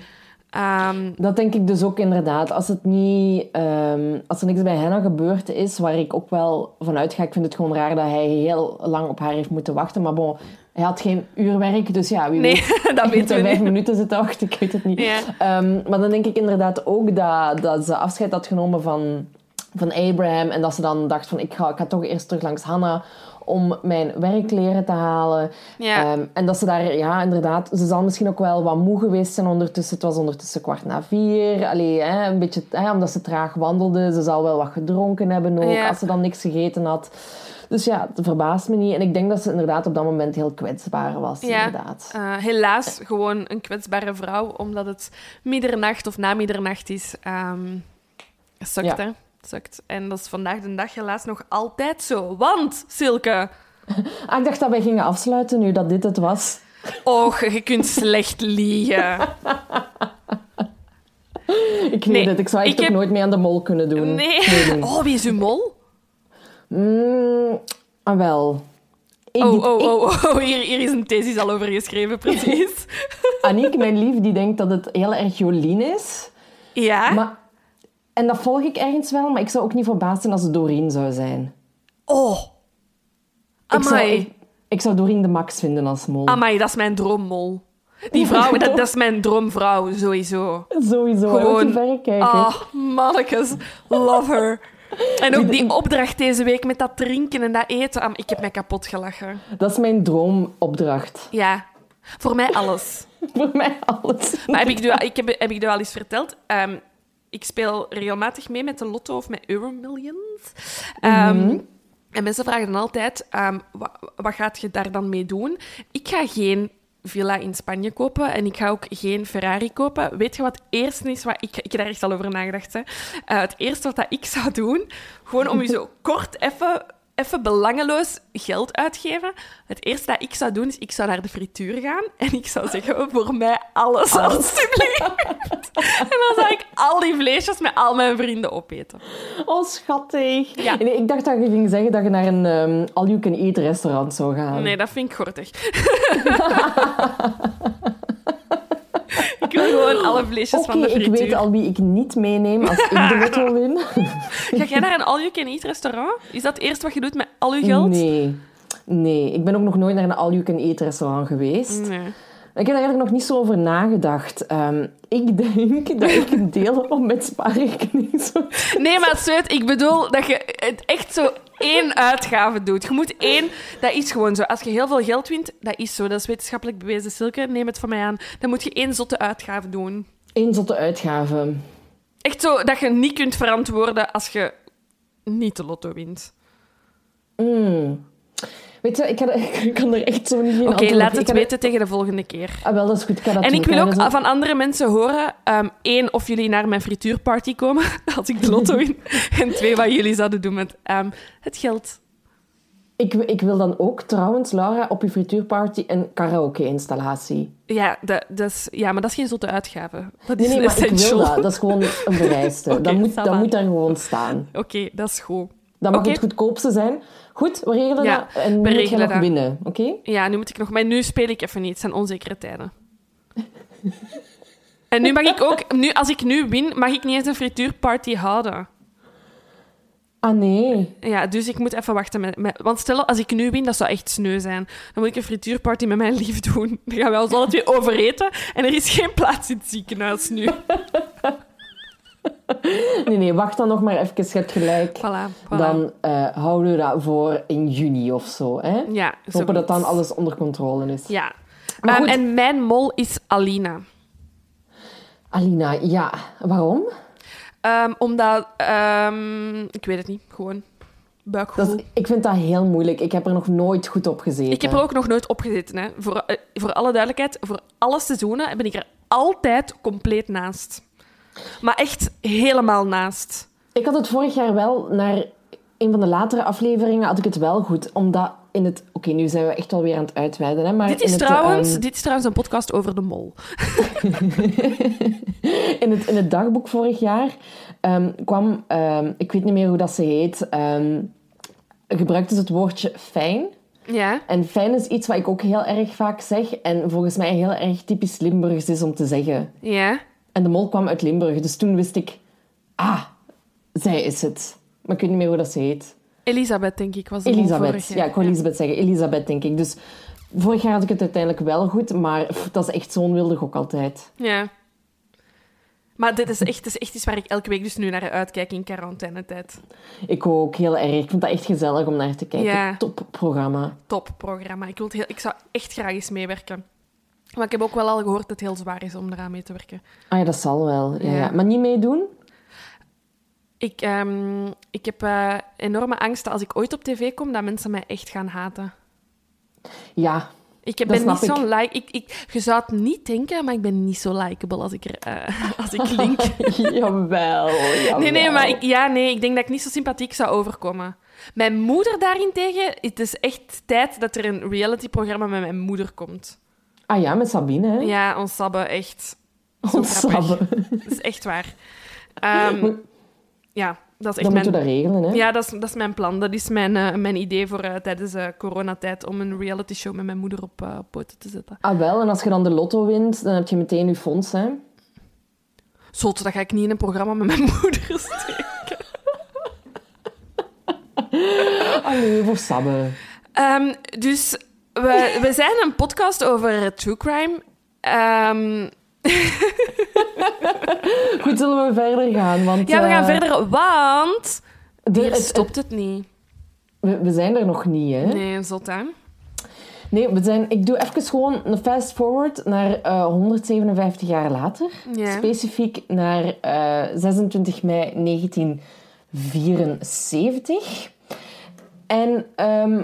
Ehm, Dat denk ik dus ook inderdaad. Als, het niet, ehm, als er niks bij Henna gebeurd is, waar ik ook wel vanuit ga, ik vind het gewoon raar dat hij heel lang op haar heeft moeten wachten. Maar bon, hij had geen uurwerk, dus ja, wie nee, weet. dat weten we vijf niet. minuten zitten wachten, ik weet het niet. Ja. Ehm, maar dan denk ik inderdaad ook dat, dat ze afscheid had genomen van, van Abraham. En dat ze dan dacht van, ik ga, ik ga toch eerst terug langs Hannah om mijn werkkleren te halen. Ja. Ehm, en dat ze daar, ja, inderdaad, ze zal misschien ook wel wat moe geweest zijn ondertussen. Het was ondertussen kwart na vier. Allee, hè, een beetje, hè, omdat ze traag wandelde. Ze zal wel wat gedronken hebben ook, Ja. als ze dan niks gegeten had. Dus ja, het verbaast me niet. En ik denk dat ze inderdaad op dat moment heel kwetsbaar was, Ja. inderdaad. Eh, helaas gewoon een kwetsbare vrouw, omdat het middernacht of na middernacht is. Ehm sukt, Ja. hè? Sukt. En dat is vandaag de dag helaas nog altijd zo. Want, Silke... Ah, ik dacht dat wij gingen afsluiten nu dat dit het was. Och, je kunt slecht liegen. Ik weet Nee, het, ik zou echt ik heb- nooit mee aan de mol kunnen doen. Nee. nee. Oh, wie is uw mol? Mm, ah, wel. Ik, Oh, ik- oh, oh, oh. Hier, hier is een thesis al over geschreven, precies. Aniek, mijn lief, die denkt dat het heel erg Jolien is. Ja? Maar, en dat volg ik ergens wel, maar ik zou ook niet verbaasd zijn als het Doreen zou zijn. Oh. Ik zou, Amai. ik, ik zou Doreen de Max vinden als mol. Amai, dat is mijn droommol. Die vrouw, dat, dat is mijn droomvrouw, sowieso. Sowieso, Gewoon- Gewoon... verre kijken. Ah, mannekes. Love her. En ook die opdracht deze week met dat drinken en dat eten. Am, Ik heb mij kapot gelachen. Dat is mijn droomopdracht. Ja. Voor mij alles. Voor mij alles. Maar heb ik, u, ik heb, heb ik al eens verteld? Ehm, ik speel regelmatig mee met de lotto of met Euromillions. Ehm, En mensen vragen dan altijd, ehm, wa- wat gaat je daar dan mee doen? Ik ga geen villa in Spanje kopen en ik ga ook geen Ferrari kopen. Weet je wat eerste is? Wat ik, ik heb daar echt al over nagedacht. Hè. Eh, het eerste wat dat ik zou doen, gewoon om je zo kort even, even belangeloos geld uitgeven. Het eerste dat ik zou doen, is ik zou naar de frituur gaan en ik zou zeggen, voor mij alles, alstublieft. en dan zou ik al die vleesjes met al mijn vrienden opeten. Oh, schattig. Ja. Nee, ik dacht dat je ging zeggen dat je naar een ehm, all-you-can-eat restaurant zou gaan. Nee, dat vind ik gortig. ik wil gewoon alle vleesjes van de ik frituur. weet al wie ik niet meeneem als ik de lotto win. Ga jij naar een all-you-can-eat restaurant? Is dat het eerste wat je doet met al je geld? Nee. Nee, ik ben ook nog nooit naar een all-you-can-eat restaurant geweest. Nee. Ik heb er eigenlijk nog niet zo over nagedacht. Ehm, ik denk dat ik een deel op met spaarrekening. Nee, maar Sveet, ik bedoel dat je het echt zo één uitgave doet. Je moet één... Dat is gewoon zo. Als je heel veel geld wint, dat is zo. Dat is wetenschappelijk bewezen, Silke. Neem het van mij aan. Dan moet je één zotte uitgave doen. Eén zotte uitgave. Echt zo dat je niet kunt verantwoorden als je niet de lotto wint. Mm. Weet je, ik, ga, ik kan er echt zo niet in Oké, laat het weten tegen de volgende keer. Ah, wel, dat is goed. Ik En ik wil ook dat van andere mensen horen, ehm, één, of jullie naar mijn frituurparty komen, als ik de lotto win. En twee, wat jullie zouden doen met ehm, het geld. Ik, ik wil dan ook trouwens, Laura, op je frituurparty een karaoke-installatie. Ja, dat, dat is, ja, maar dat is geen zotte uitgave. Dat Nee, is nee, maar ik wil dat. Dat is gewoon een vereiste. Dat, moet, dat moet daar gewoon staan. Oké, dat is goed. Dat mag het goedkoopste zijn. Goed, we regelen Ja, dat. En nu we moet je regelen nog dat. winnen, oké? Ja, nu moet ik nog... Maar nu speel ik even niet. Het zijn onzekere tijden. en nu mag ik ook... Nu, als ik nu win, mag ik niet eens een frituurparty houden. Ah, nee. Ja, dus ik moet even wachten. Met, met- want stel, als ik nu win, dat zou echt sneu zijn. Dan moet ik een frituurparty met mijn lief doen. Dan gaan wij ons alle twee overeten. En er is geen plaats in het ziekenhuis nu. Nee, nee, wacht dan nog maar even. Je hebt gelijk. Voilà, voilà. Dan eh, houden we dat voor in juni of zo. Hè? ja, hopen dat dan alles onder controle is. Ja. Maar en mijn mol is Alina. Alina, ja. Waarom? Ehm, omdat... ehm, ik weet het niet. Gewoon buikgevoel. Dat is- ik vind dat heel moeilijk. Ik heb er nog nooit goed op gezeten. Ik heb er ook nog nooit op gezeten. Hè. Voor, eh, voor alle duidelijkheid, voor alle seizoenen ben ik er altijd compleet naast. Maar echt helemaal naast. Ik had het vorig jaar wel, naar een van de latere afleveringen, had ik het wel goed. Omdat in het... Oké, nu zijn we echt wel weer aan het uitweiden. Hè, maar Dit is, het, trouwens, ehm, dit is trouwens een podcast over de mol. in, het, in het dagboek vorig jaar ehm, kwam... ehm, ik weet niet meer hoe dat ze heet. gebruikte ze het woordje fijn. Ja. En fijn is iets wat ik ook heel erg vaak zeg. En volgens mij heel erg typisch Limburgs is om te zeggen. Ja. En de mol kwam uit Limburg. Dus toen wist ik... Ah, zij is het. Maar ik weet niet meer hoe dat ze heet. Elisabeth, denk ik, was vorig Elisabeth. Ja, ik wou Elisabeth zeggen. Elisabeth, denk ik. Dus vorig jaar had ik het uiteindelijk wel goed. Maar pff, dat is echt zo'n wilde gok altijd. Ja. Maar dit is, echt, dit is echt iets waar ik elke week dus nu naar uitkijk in quarantainetijd. Ik ook, heel erg. Ik vond dat echt gezellig om naar te kijken. Ja. Top programma. Top programma. Ik, wil het heel, ik zou echt graag eens meewerken. Maar ik heb ook wel al gehoord dat het heel zwaar is om eraan mee te werken. Ah ja, dat zal wel. Ja, Ja. ja. Maar niet meedoen? Ik, ehm, ik heb eh, enorme angst dat als ik ooit op tv kom, dat mensen mij echt gaan haten. Ja. Ik ben niet zo'n like... Ik, ik, je zou het niet denken, maar ik ben niet zo likable als ik, er, eh, als ik klink. jawel, jawel. Nee, nee, maar ik, ja, nee, ik denk dat ik niet zo sympathiek zou overkomen. Mijn moeder daarentegen, het is echt tijd dat er een realityprogramma met mijn moeder komt. Ah ja, met Sabine, hè? Ja, ons Sabbe, echt. Ons. Sabbe. Dat is echt waar. Ehm, ja, dat is echt Dan moeten we mijn... dat regelen, hè? Ja, dat is, dat is mijn plan. Dat is mijn, eh, mijn idee voor eh, tijdens de coronatijd om een reality show met mijn moeder op poten te zetten. Ah wel, en als je dan de lotto wint, dan heb je meteen je fonds, hè? Zot, dat ga ik niet in een programma met mijn moeder steken. Allee, voor Sabbe. Ehm, dus we, we zijn een podcast over true crime. Ehm, Goed, zullen we verder gaan? Want, ja, we gaan eh, verder, want de- hier het- stopt het niet. we, we zijn er nog niet, hè? Nee, zot hè? Nee, we zijn, ik doe even gewoon een fast forward naar eh, 157 jaar later. Specifiek naar eh, 26 mei 1974. En ehm,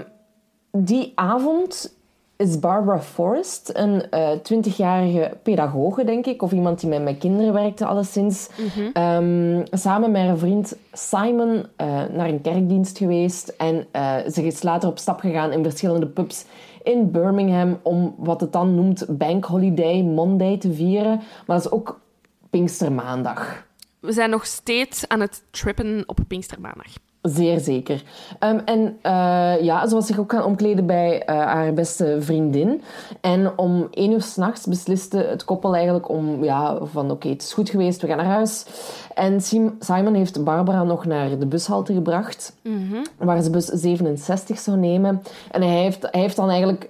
die avond is Barbara Forrest, een eh 20-jarige pedagoge, denk ik, of iemand die met, met kinderen werkte, alleszins, ehm, samen met haar vriend Simon eh, naar een kerkdienst geweest. En eh, ze is later op stap gegaan in verschillende pubs in Birmingham om wat het dan noemt Bank Holiday Monday te vieren. Maar dat is ook Pinkstermaandag. We zijn nog steeds aan het trippen op Pinkstermaandag. Zeer zeker. Ehm, en eh, ja, ze was zich ook gaan omkleden bij eh, haar beste vriendin. En om één uur s'nachts besliste het koppel eigenlijk om... Ja, van oké, het is goed geweest, we gaan naar huis. En Sim- Simon heeft Barbara nog naar de bushalte gebracht. Waar ze bus 67 zou nemen. En hij heeft, hij heeft dan eigenlijk...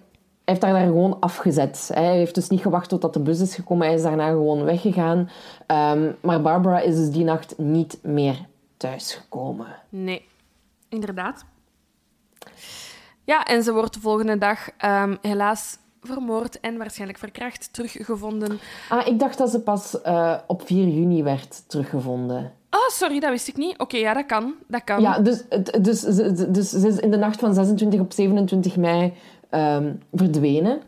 Hij heeft haar daar gewoon afgezet. Hij heeft dus niet gewacht totdat de bus is gekomen. Hij is daarna gewoon weggegaan. Ehm, maar Barbara is dus die nacht niet meer thuisgekomen. Nee, inderdaad. Ja, en ze wordt de volgende dag ehm, helaas vermoord en waarschijnlijk verkracht teruggevonden. Ah, ik dacht dat ze pas eh, op 4 juni werd teruggevonden. Oh, sorry, dat wist ik niet. Oké, ja, dat kan. Dat kan. Ja, dus, dus, dus, dus ze is in de nacht van 26 op 27 mei ehm, verdwenen.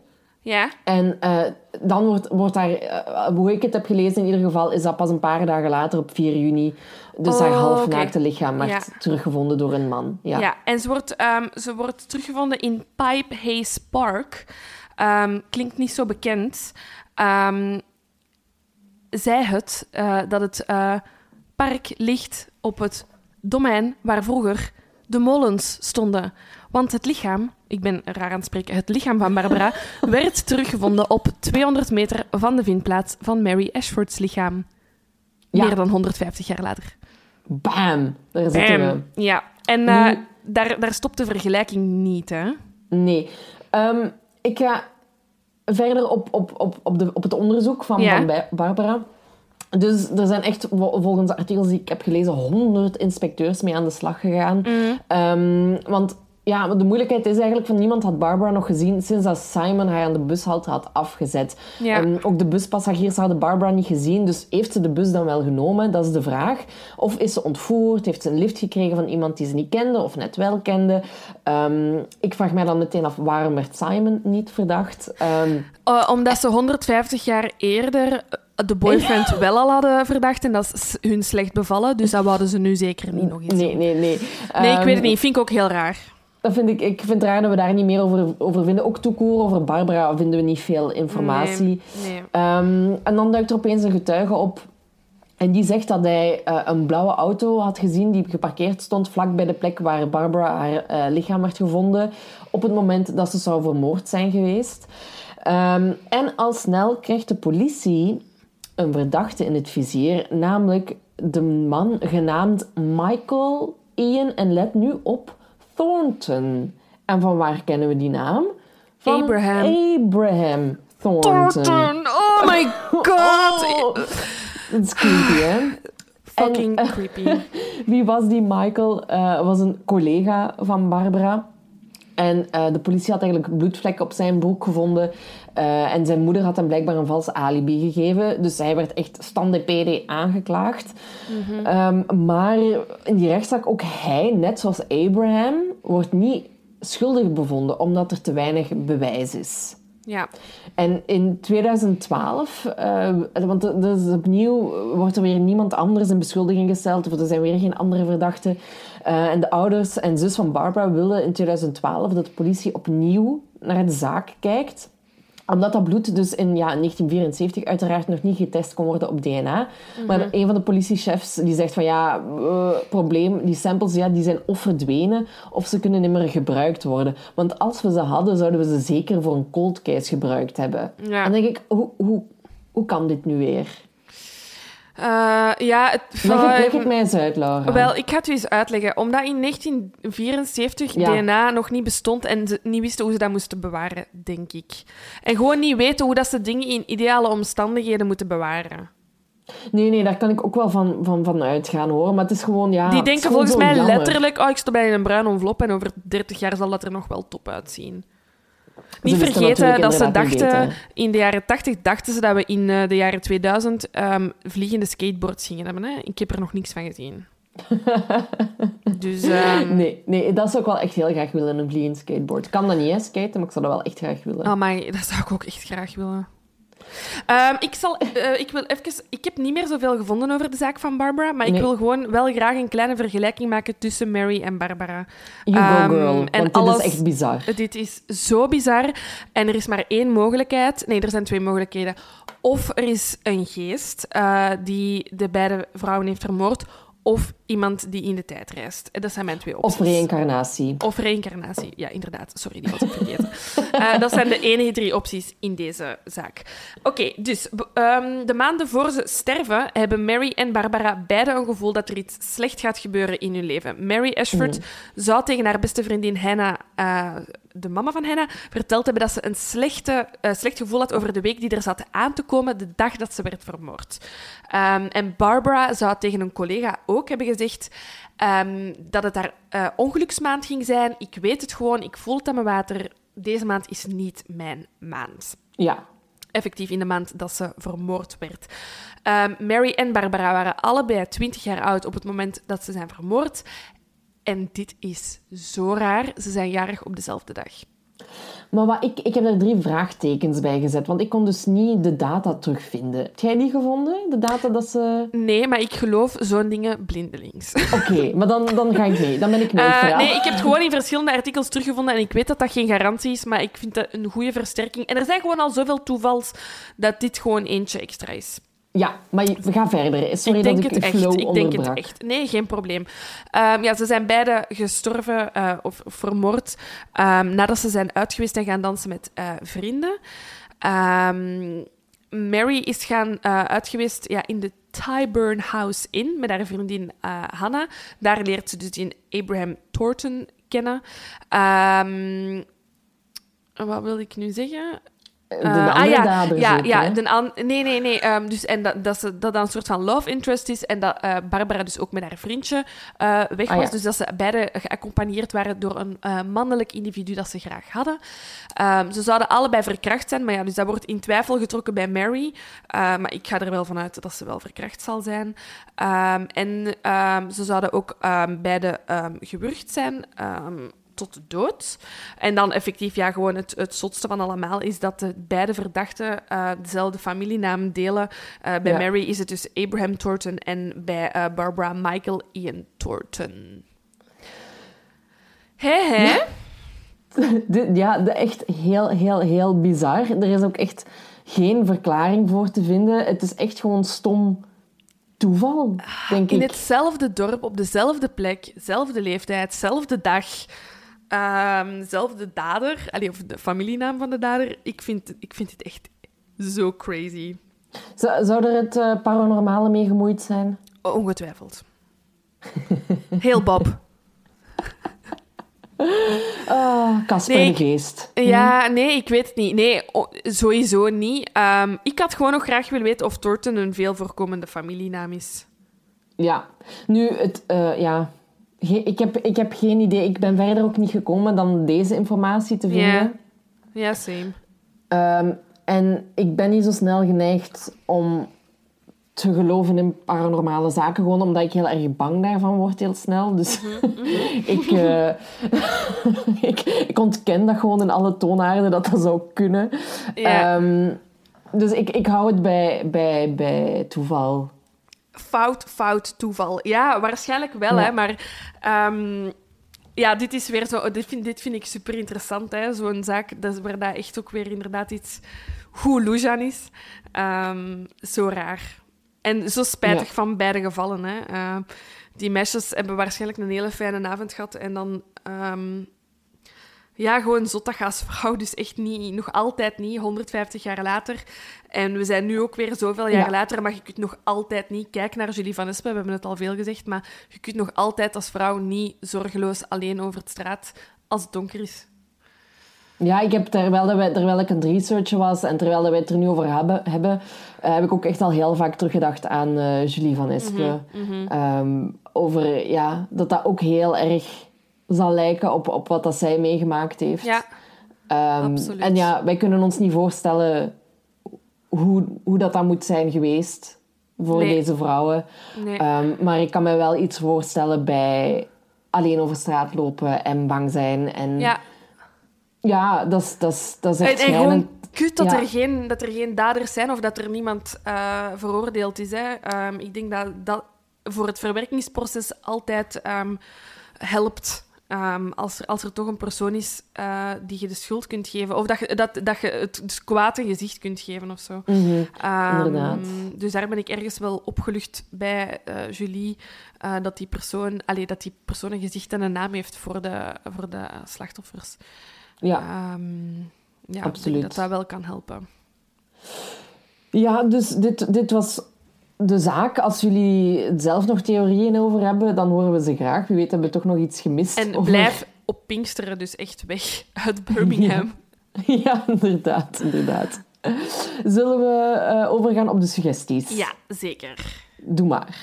Ja? En eh, dan wordt, wordt daar, eh, hoe ik het heb gelezen in ieder geval, is dat pas een paar dagen later op 4 juni. Dus haar Oh, halfnaakte lichaam werd Ja. teruggevonden door een man. Ja. Ja, en ze wordt, ehm, ze wordt teruggevonden in Pipe Hayes Park. Ehm, klinkt niet zo bekend. Ehm zij het eh, dat het park ligt op het domein waar vroeger de molens stonden. Want het lichaam, ik ben raar aan het spreken, het lichaam van Barbara werd teruggevonden op 200 meter van de vindplaats van Mary Ashford's lichaam. Ja. Meer dan 150 jaar later. Bam! Daar zitten we. Ja, en eh, daar, daar stopt de vergelijking niet, hè? Nee. Ehm, ik ga verder op, op, op, op, de, op het onderzoek van, Ja. van Ba- Barbara. Dus er zijn echt, vol- volgens de artikels die ik heb gelezen, honderd inspecteurs mee aan de slag gegaan. Mm. Ehm, want ja, de moeilijkheid is eigenlijk van niemand had Barbara nog gezien sinds dat Simon haar aan de bushalte had afgezet. Ja. Ehm, ook de buspassagiers hadden Barbara niet gezien, dus heeft ze de bus dan wel genomen? Dat is de vraag. Of is ze ontvoerd? Heeft ze een lift gekregen van iemand die ze niet kende of net wel kende? Ehm, ik vraag mij dan meteen af, waarom werd Simon niet verdacht? Ehm, Eh, omdat ze 150 jaar eerder de boyfriend wel al hadden verdacht en dat is hun slecht bevallen. Dus dat wouden ze nu zeker niet nog eens nee, nee, nee. Nee, ik weet het niet. Vind ik ook heel raar. Dat vind ik, ik vind het raar dat we daar niet meer over, over vinden. Ook toekoor over Barbara vinden we niet veel informatie. Nee, nee. Ehm, en dan duikt er opeens een getuige op. En die zegt dat hij eh, een blauwe auto had gezien die geparkeerd stond vlak bij de plek waar Barbara haar eh, lichaam werd gevonden. Op het moment dat ze zou vermoord zijn geweest. Ehm, en al snel krijgt de politie een verdachte in het vizier. Namelijk de man genaamd Michael Ian. En let nu op, Thornton. En van waar kennen we die naam? Van Abraham. Abraham Thornton. Thornton! Oh my god! Oh, dat is creepy, hè? Fucking En, eh, creepy. Wie was die Michael? Eh was een collega van Barbara. En eh, de politie had eigenlijk bloedvlekken op zijn broek gevonden. Eh, en zijn moeder had hem blijkbaar een vals alibi gegeven. Dus hij werd echt stand PD aangeklaagd. Ehm, maar in die rechtszaak, ook hij, net zoals Abraham, wordt niet schuldig bevonden omdat er te weinig bewijs is. Ja. En in 2012, eh, want dus opnieuw wordt er weer niemand anders in beschuldiging gesteld, of er zijn weer geen andere verdachten. Eh, en de ouders en zus van Barbara willen in 2012 dat de politie opnieuw naar de zaak kijkt omdat dat bloed dus in ja, 1974 uiteraard nog niet getest kon worden op DNA. Maar een van de politiechefs die zegt van ja, eh, probleem, die samples ja, die zijn of verdwenen of ze kunnen niet meer gebruikt worden. Want als we ze hadden, zouden we ze zeker voor een cold case gebruikt hebben. Ja. En dan denk ik, hoe, hoe, hoe kan dit nu weer? Uh, ja, het, leg, mij eens uit, Laura. Wel, ik ga het u eens uitleggen. Omdat in 1974 DNA nog niet bestond en ze niet wisten hoe ze dat moesten bewaren, denk ik. En gewoon niet weten hoe dat ze dingen in ideale omstandigheden moeten bewaren. Nee, nee, daar kan ik ook wel van, van, van uitgaan, hoor. Maar het is gewoon, ja... Die denken volgens mij letterlijk... Oh, ik stop bij een bruin envelop en over 30 jaar zal dat er nog wel top uitzien. Niet vergeten dat ze dachten, in de jaren 80 dachten ze dat we in uh, de jaren 2000 um, ehm, vliegende skateboards gingen hebben. Hè? Ik heb er nog niks van gezien. dus, um... nee, nee, dat zou ik wel echt heel graag willen, een vliegend skateboard. Ik kan dat niet, hè, skaten, maar ik zou dat wel echt graag willen. Oh, maar dat zou ik ook echt graag willen. Um, ik, zal, uh, ik, wil even, ik heb niet meer zoveel gevonden over de zaak van Barbara, maar ik wil gewoon wel graag een kleine vergelijking maken tussen Mary en Barbara. You um, go ehm, girl, en want alles, dit is echt bizar. Dit is zo bizar. En er is maar één mogelijkheid. Nee, er zijn twee mogelijkheden. Of er is een geest uh, die de beide vrouwen heeft vermoord, of iemand die in de tijd reist. Dat zijn mijn twee opties. Of reïncarnatie. Of reïncarnatie, ja, inderdaad. Sorry, die was ik vergeten. uh, dat zijn de enige drie opties in deze zaak. Oké, dus um, de maanden voor ze sterven hebben Mary en Barbara beide een gevoel dat er iets slecht gaat gebeuren in hun leven. Mary Ashford mm. zou tegen haar beste vriendin Hannah uh, de mama van Henna, verteld hebben dat ze een slechte, uh, slecht gevoel had over de week die er zat aan te komen de dag dat ze werd vermoord. Um, en Barbara zou tegen een collega ook hebben gezegd um, dat het haar uh, ongeluksmaand ging zijn. Ik weet het gewoon, ik voel het aan mijn water. Deze maand is niet mijn maand. Ja. Effectief in de maand dat ze vermoord werd. Um, Mary en Barbara waren allebei 20 jaar oud op het moment dat ze zijn vermoord. En dit is zo raar. Ze zijn jarig op dezelfde dag. Maar wat, ik, ik heb er drie vraagtekens bij gezet, want ik kon dus niet de data terugvinden. Heb jij die gevonden, de data dat ze... Nee, maar ik geloof zo'n dingen blindelings. Oké, maar dan, dan ga ik mee. Dan ben ik mee. Uh, nee, ik heb het gewoon in verschillende artikels teruggevonden en ik weet dat dat geen garantie is, maar ik vind dat een goede versterking. En er zijn gewoon al zoveel toevals dat dit gewoon eentje extra is. Ja, maar we gaan verder. Sorry ik denk dat ik het flow echt. Ik denk het echt. Nee, geen probleem. Um, ja, ze zijn beide gestorven uh, of vermoord um, nadat ze zijn uitgeweest en gaan dansen met uh, vrienden. Um, Mary is gaan uh, uitgeweest ja, in de Tyburn House Inn met haar vriendin Hannah. Daar leert ze dus in Abraham Thornton kennen. wat wil ik nu zeggen? De uh, ah, ja, dader ja, ja de an nee, nee, nee. Um, dus, en dat, dat, ze, dat dan een soort van love interest is. En dat uh, Barbara dus ook met haar vriendje uh, weg ah, was. Dus dat ze beide geaccompagneerd waren door een mannelijk individu dat ze graag hadden. Um, ze zouden allebei verkracht zijn. Maar ja, dus dat wordt in twijfel getrokken bij Mary. maar ik ga er wel vanuit dat ze wel verkracht zal zijn. Um, en ze zouden ook beide gewurgd zijn tot de dood. En dan effectief, ja, gewoon het, het zotste van allemaal is dat de beide verdachten uh, dezelfde familienaam delen. Uh, bij Mary is het dus Abraham Thornton en bij uh, Barbara Michael Ian Thornton. Hé, hé. Ja, de, ja de echt heel, heel, heel bizar. Er is ook echt geen verklaring voor te vinden. Het is echt gewoon stom toeval, denk In ik. In hetzelfde dorp, op dezelfde plek, dezelfde leeftijd, dezelfde dag. Um, zelfde dader, allee, of de familienaam van de dader, ik vind, ik vind het echt zo crazy. Zou, er het uh, paranormale mee gemoeid zijn? Ongetwijfeld. Heel Bob. Casper nee, de Geest. Ja, nee, ik weet het niet. Nee, sowieso niet. Um, ik had gewoon nog graag willen weten of Thornton een veel voorkomende familienaam is. Ja, nu, het, uh, ja, ik, heb, ik heb geen idee. Ik ben verder ook niet gekomen dan deze informatie te vinden. Ja, ja same. Um, en ik ben niet zo snel geneigd om te geloven in paranormale zaken, gewoon omdat ik heel erg bang daarvan word heel snel. Dus mhm, mhm. ik, uh, ik, ik, ontken dat gewoon in alle toonaarden dat dat zou kunnen. Yeah. Um, dus ik, ik hou het bij, bij, bij toeval fout, fout toeval. Ja, waarschijnlijk wel, hè, maar... Um, ja, dit is weer zo... Dit vind, dit vind ik super interessant, hè. Zo'n zaak dat, waar dat echt ook weer inderdaad iets goed aan is. Um, zo raar. En zo spijtig van beide gevallen, hè. Uh, die meisjes hebben waarschijnlijk een hele fijne avond gehad en dan... Um, ja, gewoon zot dat vrouw dus echt niet, nog altijd niet, 150 jaar later. En we zijn nu ook weer zoveel jaar Ja. later, maar je kunt nog altijd niet... Kijk naar Julie van Espen, we hebben het al veel gezegd, maar je kunt nog altijd als vrouw niet zorgeloos alleen over het straat als het donker is. Ja, ik heb terwijl, dat wij, terwijl ik aan het researchen was en terwijl dat wij het er nu over hebben, hebben eh, heb ik ook echt al heel vaak teruggedacht aan eh, Julie van Espen. Mhm, Ehm, over ja, dat dat ook heel erg zal lijken op, op wat dat zij meegemaakt heeft. Ja, Ehm, absoluut. En ja, wij kunnen ons niet voorstellen hoe, hoe dat dan moet zijn geweest voor Nee. deze vrouwen. nee. Ehm, maar ik kan me wel iets voorstellen bij alleen over straat lopen en bang zijn. En ja. ja, dat is, dat is, dat echt schrijnend. kut dat, Ja. er geen, dat er geen daders zijn of dat er niemand eh, veroordeeld is. Hè. Ehm, ik denk dat dat voor het verwerkingsproces altijd helpt. Ehm, als, er, als er toch een persoon is eh, die je de schuld kunt geven. Of dat je, dat, dat je het, het kwaad een gezicht kunt geven of zo. Mhm, Ehm, inderdaad. Dus daar ben ik ergens wel opgelucht bij eh, Julie. eh, dat, die persoon, allee, dat die persoon een gezicht en een naam heeft voor de, voor de slachtoffers. Ja. Ehm, ja, Absoluut. dat dat wel kan helpen. ja, dus dit, dit was de zaak. Als jullie zelf nog theorieën over hebben, dan horen we ze graag. Wie weet hebben we toch nog iets gemist. En over- blijf op Pinksteren dus echt weg uit Birmingham. Ja, inderdaad, inderdaad. Zullen we eh, overgaan op de suggesties? Ja, zeker. Doe maar.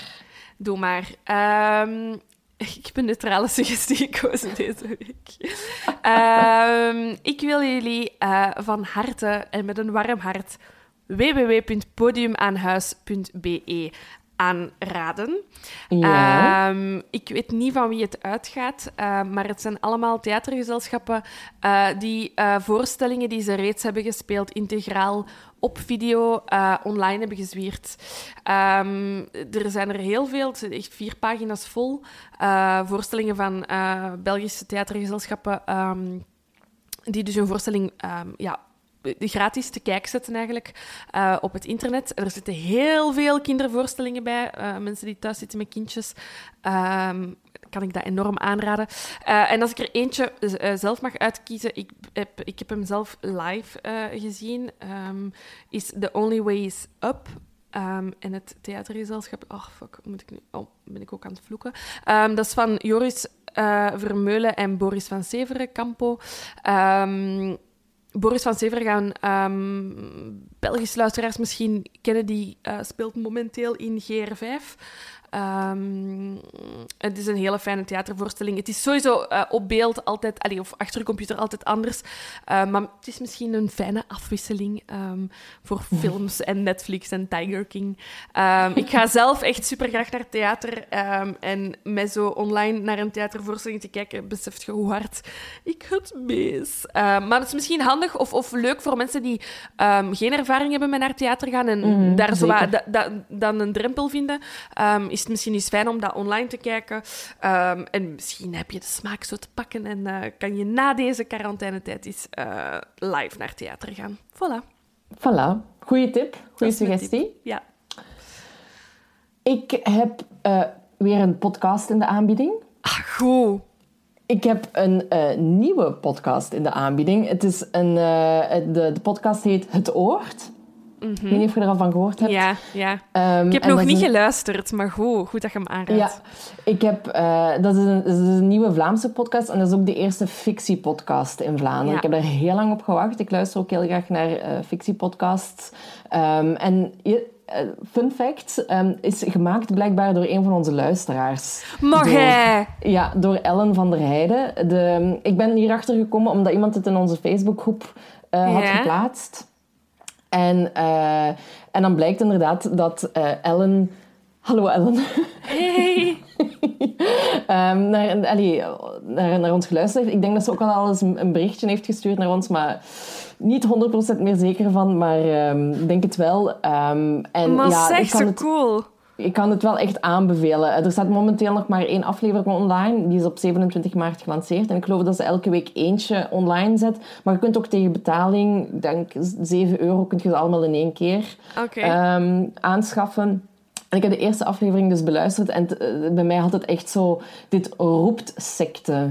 Doe maar. Ehm, ik heb een neutrale suggestie gekozen deze week. Ehm, ik wil jullie eh, van harte en met een warm hart www.podiumaanhuis.be aanraden. Ja. Ehm, ik weet niet van wie het uitgaat, eh, maar het zijn allemaal theatergezelschappen eh, die eh, voorstellingen die ze reeds hebben gespeeld integraal op video online hebben gezwierd. Ehm, er zijn er heel veel, het zijn echt vier pagina's vol, voorstellingen van Belgische theatergezelschappen ehm, die dus hun voorstelling ja, gratis te kijken zetten eigenlijk eh, op het internet. Er zitten heel veel kindervoorstellingen bij. eh, mensen die thuis zitten met kindjes. Ehm, kan ik dat enorm aanraden. Eh, en als ik er eentje zelf mag uitkiezen, ik heb, ik heb hem zelf live gezien, ehm, is The Only Way is Up. Ehm, en het theatergezelschap... Oh, fuck, moet ik nu... Oh, ben ik ook aan het vloeken. Dat is van Joris Vermeulen en Boris van Severen, Campo. Boris van Severen gaan ehm Belgische luisteraars misschien kennen. Die eh, speelt momenteel in GR5. Ehm, het is een hele fijne theatervoorstelling. Het is sowieso eh, op beeld altijd, allee, of achter de computer altijd anders. Eh, maar het is misschien een fijne afwisseling ehm, voor films en Netflix en Tiger King. Ehm, ik ga zelf echt super graag naar theater. ehm, en met zo online naar een theatervoorstelling te kijken, beseft je hoe hard ik het mis. Ehm, maar het is misschien handig of, of leuk voor mensen die ehm, geen ervaring hebben met naar theater gaan en Mhm, daar zo da- da- dan een drempel vinden. Ehm, is het misschien eens fijn om dat online te kijken. Ehm, en misschien heb je de smaak zo te pakken en eh, kan je na deze quarantainetijd eens eh, live naar theater gaan. Voilà. Voilà. Goeie tip. Goeie mijn suggestie. tip. Ja. Ik heb eh, weer een podcast in de aanbieding. Ah, goed. Ik heb een nieuwe podcast in de aanbieding. Het is een, het- de, de podcast heet Het Oord. Ik weet niet of je er al van gehoord hebt. Ja, ja. Ehm, Ik heb nog niet een- geluisterd, maar goed, goed dat je hem aanraadt. Ja, ik heb, eh, dat, is een, dat is een nieuwe Vlaamse podcast en dat is ook de eerste fictiepodcast in Vlaanderen. Ja. Ik heb daar heel lang op gewacht. Ik luister ook heel graag naar eh, fictiepodcasts. Ehm, en je, eh, fun fact, ehm, is gemaakt blijkbaar door een van onze luisteraars. Mag Door- hij? Ja, door Ellen van der Heijden. De, ik ben hierachter gekomen omdat iemand het in onze Facebookgroep had Ja. geplaatst. En, eh, en dan blijkt inderdaad dat eh, Ellen... Hallo Ellen. Hey. Ehm, naar, allee, naar, naar ons geluisterd heeft. Ik denk dat ze ook al eens een, berichtje heeft gestuurd naar ons, maar niet 100% meer zeker van, maar ehm, ik denk het wel. Ehm, en Maar ja, zeg, ik kan, zo het, cool. Ik kan het wel echt aanbevelen. Er staat momenteel nog maar één aflevering online. Die is op 27 maart gelanceerd. En ik geloof dat ze elke week eentje online zet. Maar je kunt ook tegen betaling, denk 7 euro, kun je ze allemaal in één keer ehm, aanschaffen. En ik heb de eerste aflevering dus beluisterd en t- eh, bij mij had het echt zo... Dit roept secte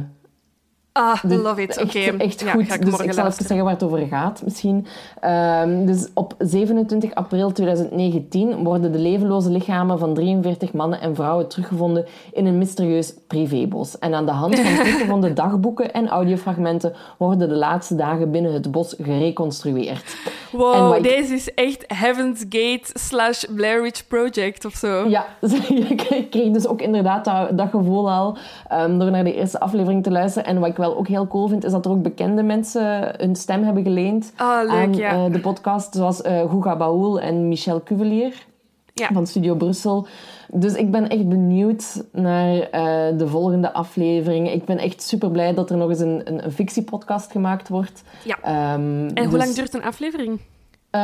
Ah, Dus love it. Oké. Echt, echt Ja, goed. ga ik dus ik zal even zeggen waar het over gaat, misschien. Ehm, dus op 27 april 2019 worden de levenloze lichamen van 43 mannen en vrouwen teruggevonden in een mysterieus privébos. En aan de hand van teruggevonden dagboeken en audiofragmenten worden de laatste dagen binnen het bos gereconstrueerd. Wow, ik- deze is echt Heaven's Gate slash Blair Witch Project of zo. Ja, ik kreeg dus ook inderdaad dat, dat gevoel al ehm, door naar de eerste aflevering te luisteren. En wat ik wel ook heel cool vind, is dat er ook bekende mensen hun stem hebben geleend Ah, leuk, aan ja. eh, de podcast. Zoals eh Guga Baoul en Michel Cuvelier Ja. van Studio Brussel. Dus ik ben echt benieuwd naar eh, de volgende aflevering. Ik ben echt super blij dat er nog eens een, een, een fictiepodcast gemaakt wordt. Ja. Ehm, En hoe dus, lang duurt een aflevering?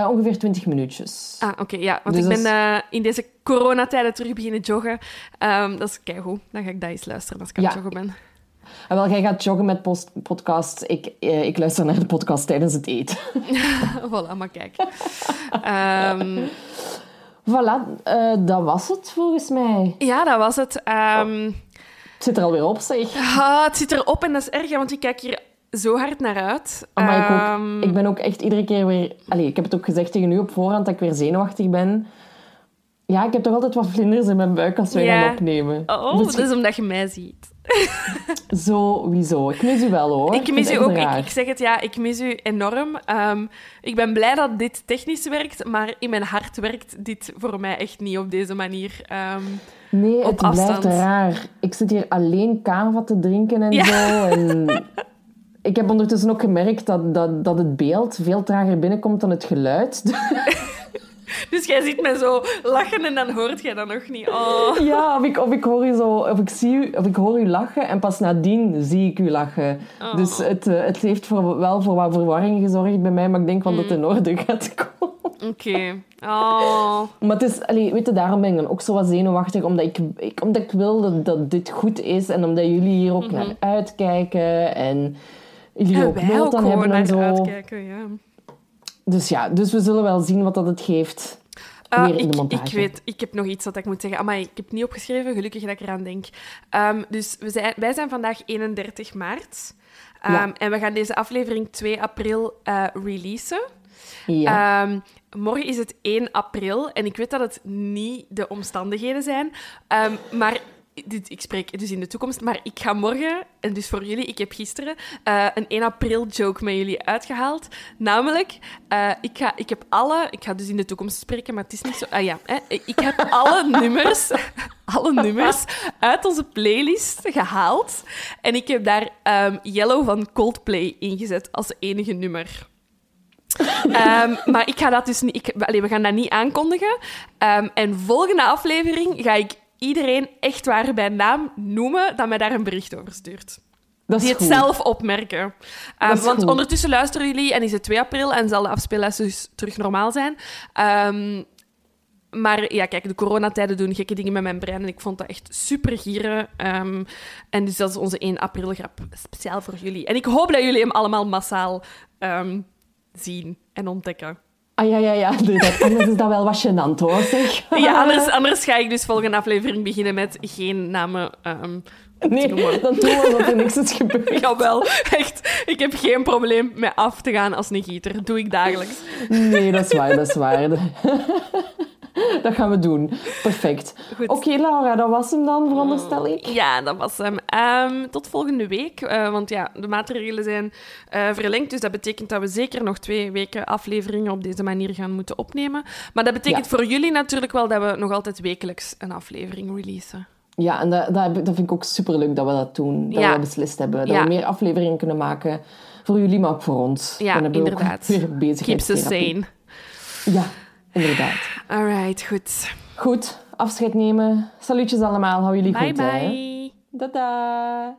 ongeveer 20 minuutjes. Ah, oké, ja. Want Dus ik ben in deze coronatijden terug beginnen joggen. Ehm, dat is keigoed. Dan ga ik dat eens luisteren als ik aan het joggen ben. Ah, wel, jij gaat joggen met post podcasts. Ik, eh, ik luister naar de podcast tijdens het eten. voilà, maar kijk. Ehm, Voilà, eh, dat was het volgens mij. ja, dat was het. Ehm, Het zit er alweer op, zeg. ah, het zit erop en dat is erg, want ik kijk hier zo hard naar uit. Maar ik, ook, Ehm, ik ben ook echt iedere keer weer... Allee, ik heb het ook gezegd tegen u op voorhand dat ik weer zenuwachtig ben. Ja, ik heb toch altijd wat vlinders in mijn buik als wij Ja. gaan opnemen. Oh, Dus dat is omdat je mij ziet. Sowieso. Ik mis u wel, hoor. Ik mis u ook. Ik, zeg het, ja, ik mis u enorm. Ehm, ik ben blij dat dit technisch werkt, maar in mijn hart werkt dit voor mij echt niet op deze manier. Ehm, Nee, het blijft afstand. raar. Ik zit hier alleen kava te drinken en Ja. zo. En ik heb ondertussen ook gemerkt dat, dat, dat het beeld veel trager binnenkomt dan het geluid. dus jij ziet mij zo lachen en dan hoort jij dat nog niet. Oh. Ja, of ik, of ik hoor u zo, of ik zie u, of ik hoor u lachen en pas nadien zie ik u lachen. Oh. Dus het, eh, het heeft voor, wel voor wat verwarring gezorgd bij mij, maar ik denk dat het in Mm. orde gaat komen. Oké. Oh. Maar het is, allee, weet je, daarom ben ik dan ook zo wat zenuwachtig, omdat ik, ik, omdat ik wil dat, dat dit goed is en omdat jullie hier ook naar uitkijken en jullie Mhm. En ook nood aan hebben en naar zo. uitkijken, ja. Dus ja, dus we zullen wel zien wat dat het geeft. Ah, in ik, de montage. ik weet, ik heb nog iets wat ik moet zeggen. Maar ik heb het niet opgeschreven, gelukkig dat ik eraan denk. Ehm, dus we zijn, wij zijn vandaag 31 maart. Ehm, Ja. En we gaan deze aflevering 2 april eh, releasen. Ja. Ehm, morgen is het 1 april en ik weet dat het niet de omstandigheden zijn, maar dit, ik spreek dus in de toekomst, maar ik ga morgen, en dus voor jullie, ik heb gisteren eh, een 1 april joke met jullie uitgehaald. Namelijk, eh, ik, ga, ik heb alle, ik ga dus in de toekomst spreken, maar het is niet zo. Ah ja, hè, ik heb alle nummers, alle nummers uit onze playlist gehaald en ik heb daar ehm, Yellow van Coldplay ingezet als enige nummer. Ehm, maar ik ga dat dus niet, ik, we gaan dat niet aankondigen. Ehm, en volgende aflevering ga ik iedereen echt waar bij naam noemen dat mij daar een bericht over stuurt. dat Die het goed. zelf opmerken. Ehm, want goed. ondertussen luisteren jullie en is het 2 april en zal de afspeellijst dus terug normaal zijn. Ehm, maar ja, kijk, de coronatijden doen gekke dingen met mijn brein en ik vond dat echt super gieren. Ehm, en dus dat is onze 1 april grap speciaal voor jullie. En ik hoop dat jullie hem allemaal massaal zien en ontdekken. Ah ja, ja, ja. Doe dat. Anders is dat wel wat gênant, hoor, zeg. Ja, anders, anders ga ik dus volgende aflevering beginnen met geen namen te Nee, dan doen we alsof er niks is gebeurd. Jawel, echt. Ik heb geen probleem met af te gaan als een gieter. Doe ik dagelijks. Nee, dat is waar, dat is waar. Dat gaan we doen. Perfect. Oké, Laura, dat was hem dan, veronderstel ik. Ja, dat was hem. Ehm, tot volgende week. eh, want ja, de maatregelen zijn eh, verlengd. Dus dat betekent dat we zeker nog twee weken afleveringen op deze manier gaan moeten opnemen. Maar dat betekent Ja. voor jullie natuurlijk wel dat we nog altijd wekelijks een aflevering releasen. Ja, en dat, dat, vind ik ook superleuk dat we dat doen. Dat Ja. we dat beslist hebben. Dat Ja. we meer afleveringen kunnen maken. Voor jullie, maar ook voor ons. Ja, inderdaad. weer bezig sane. Ja, inderdaad. Alright, goed. Goed, afscheid nemen. Salutjes allemaal. Hou jullie Bye goed, hè. bye. Dada.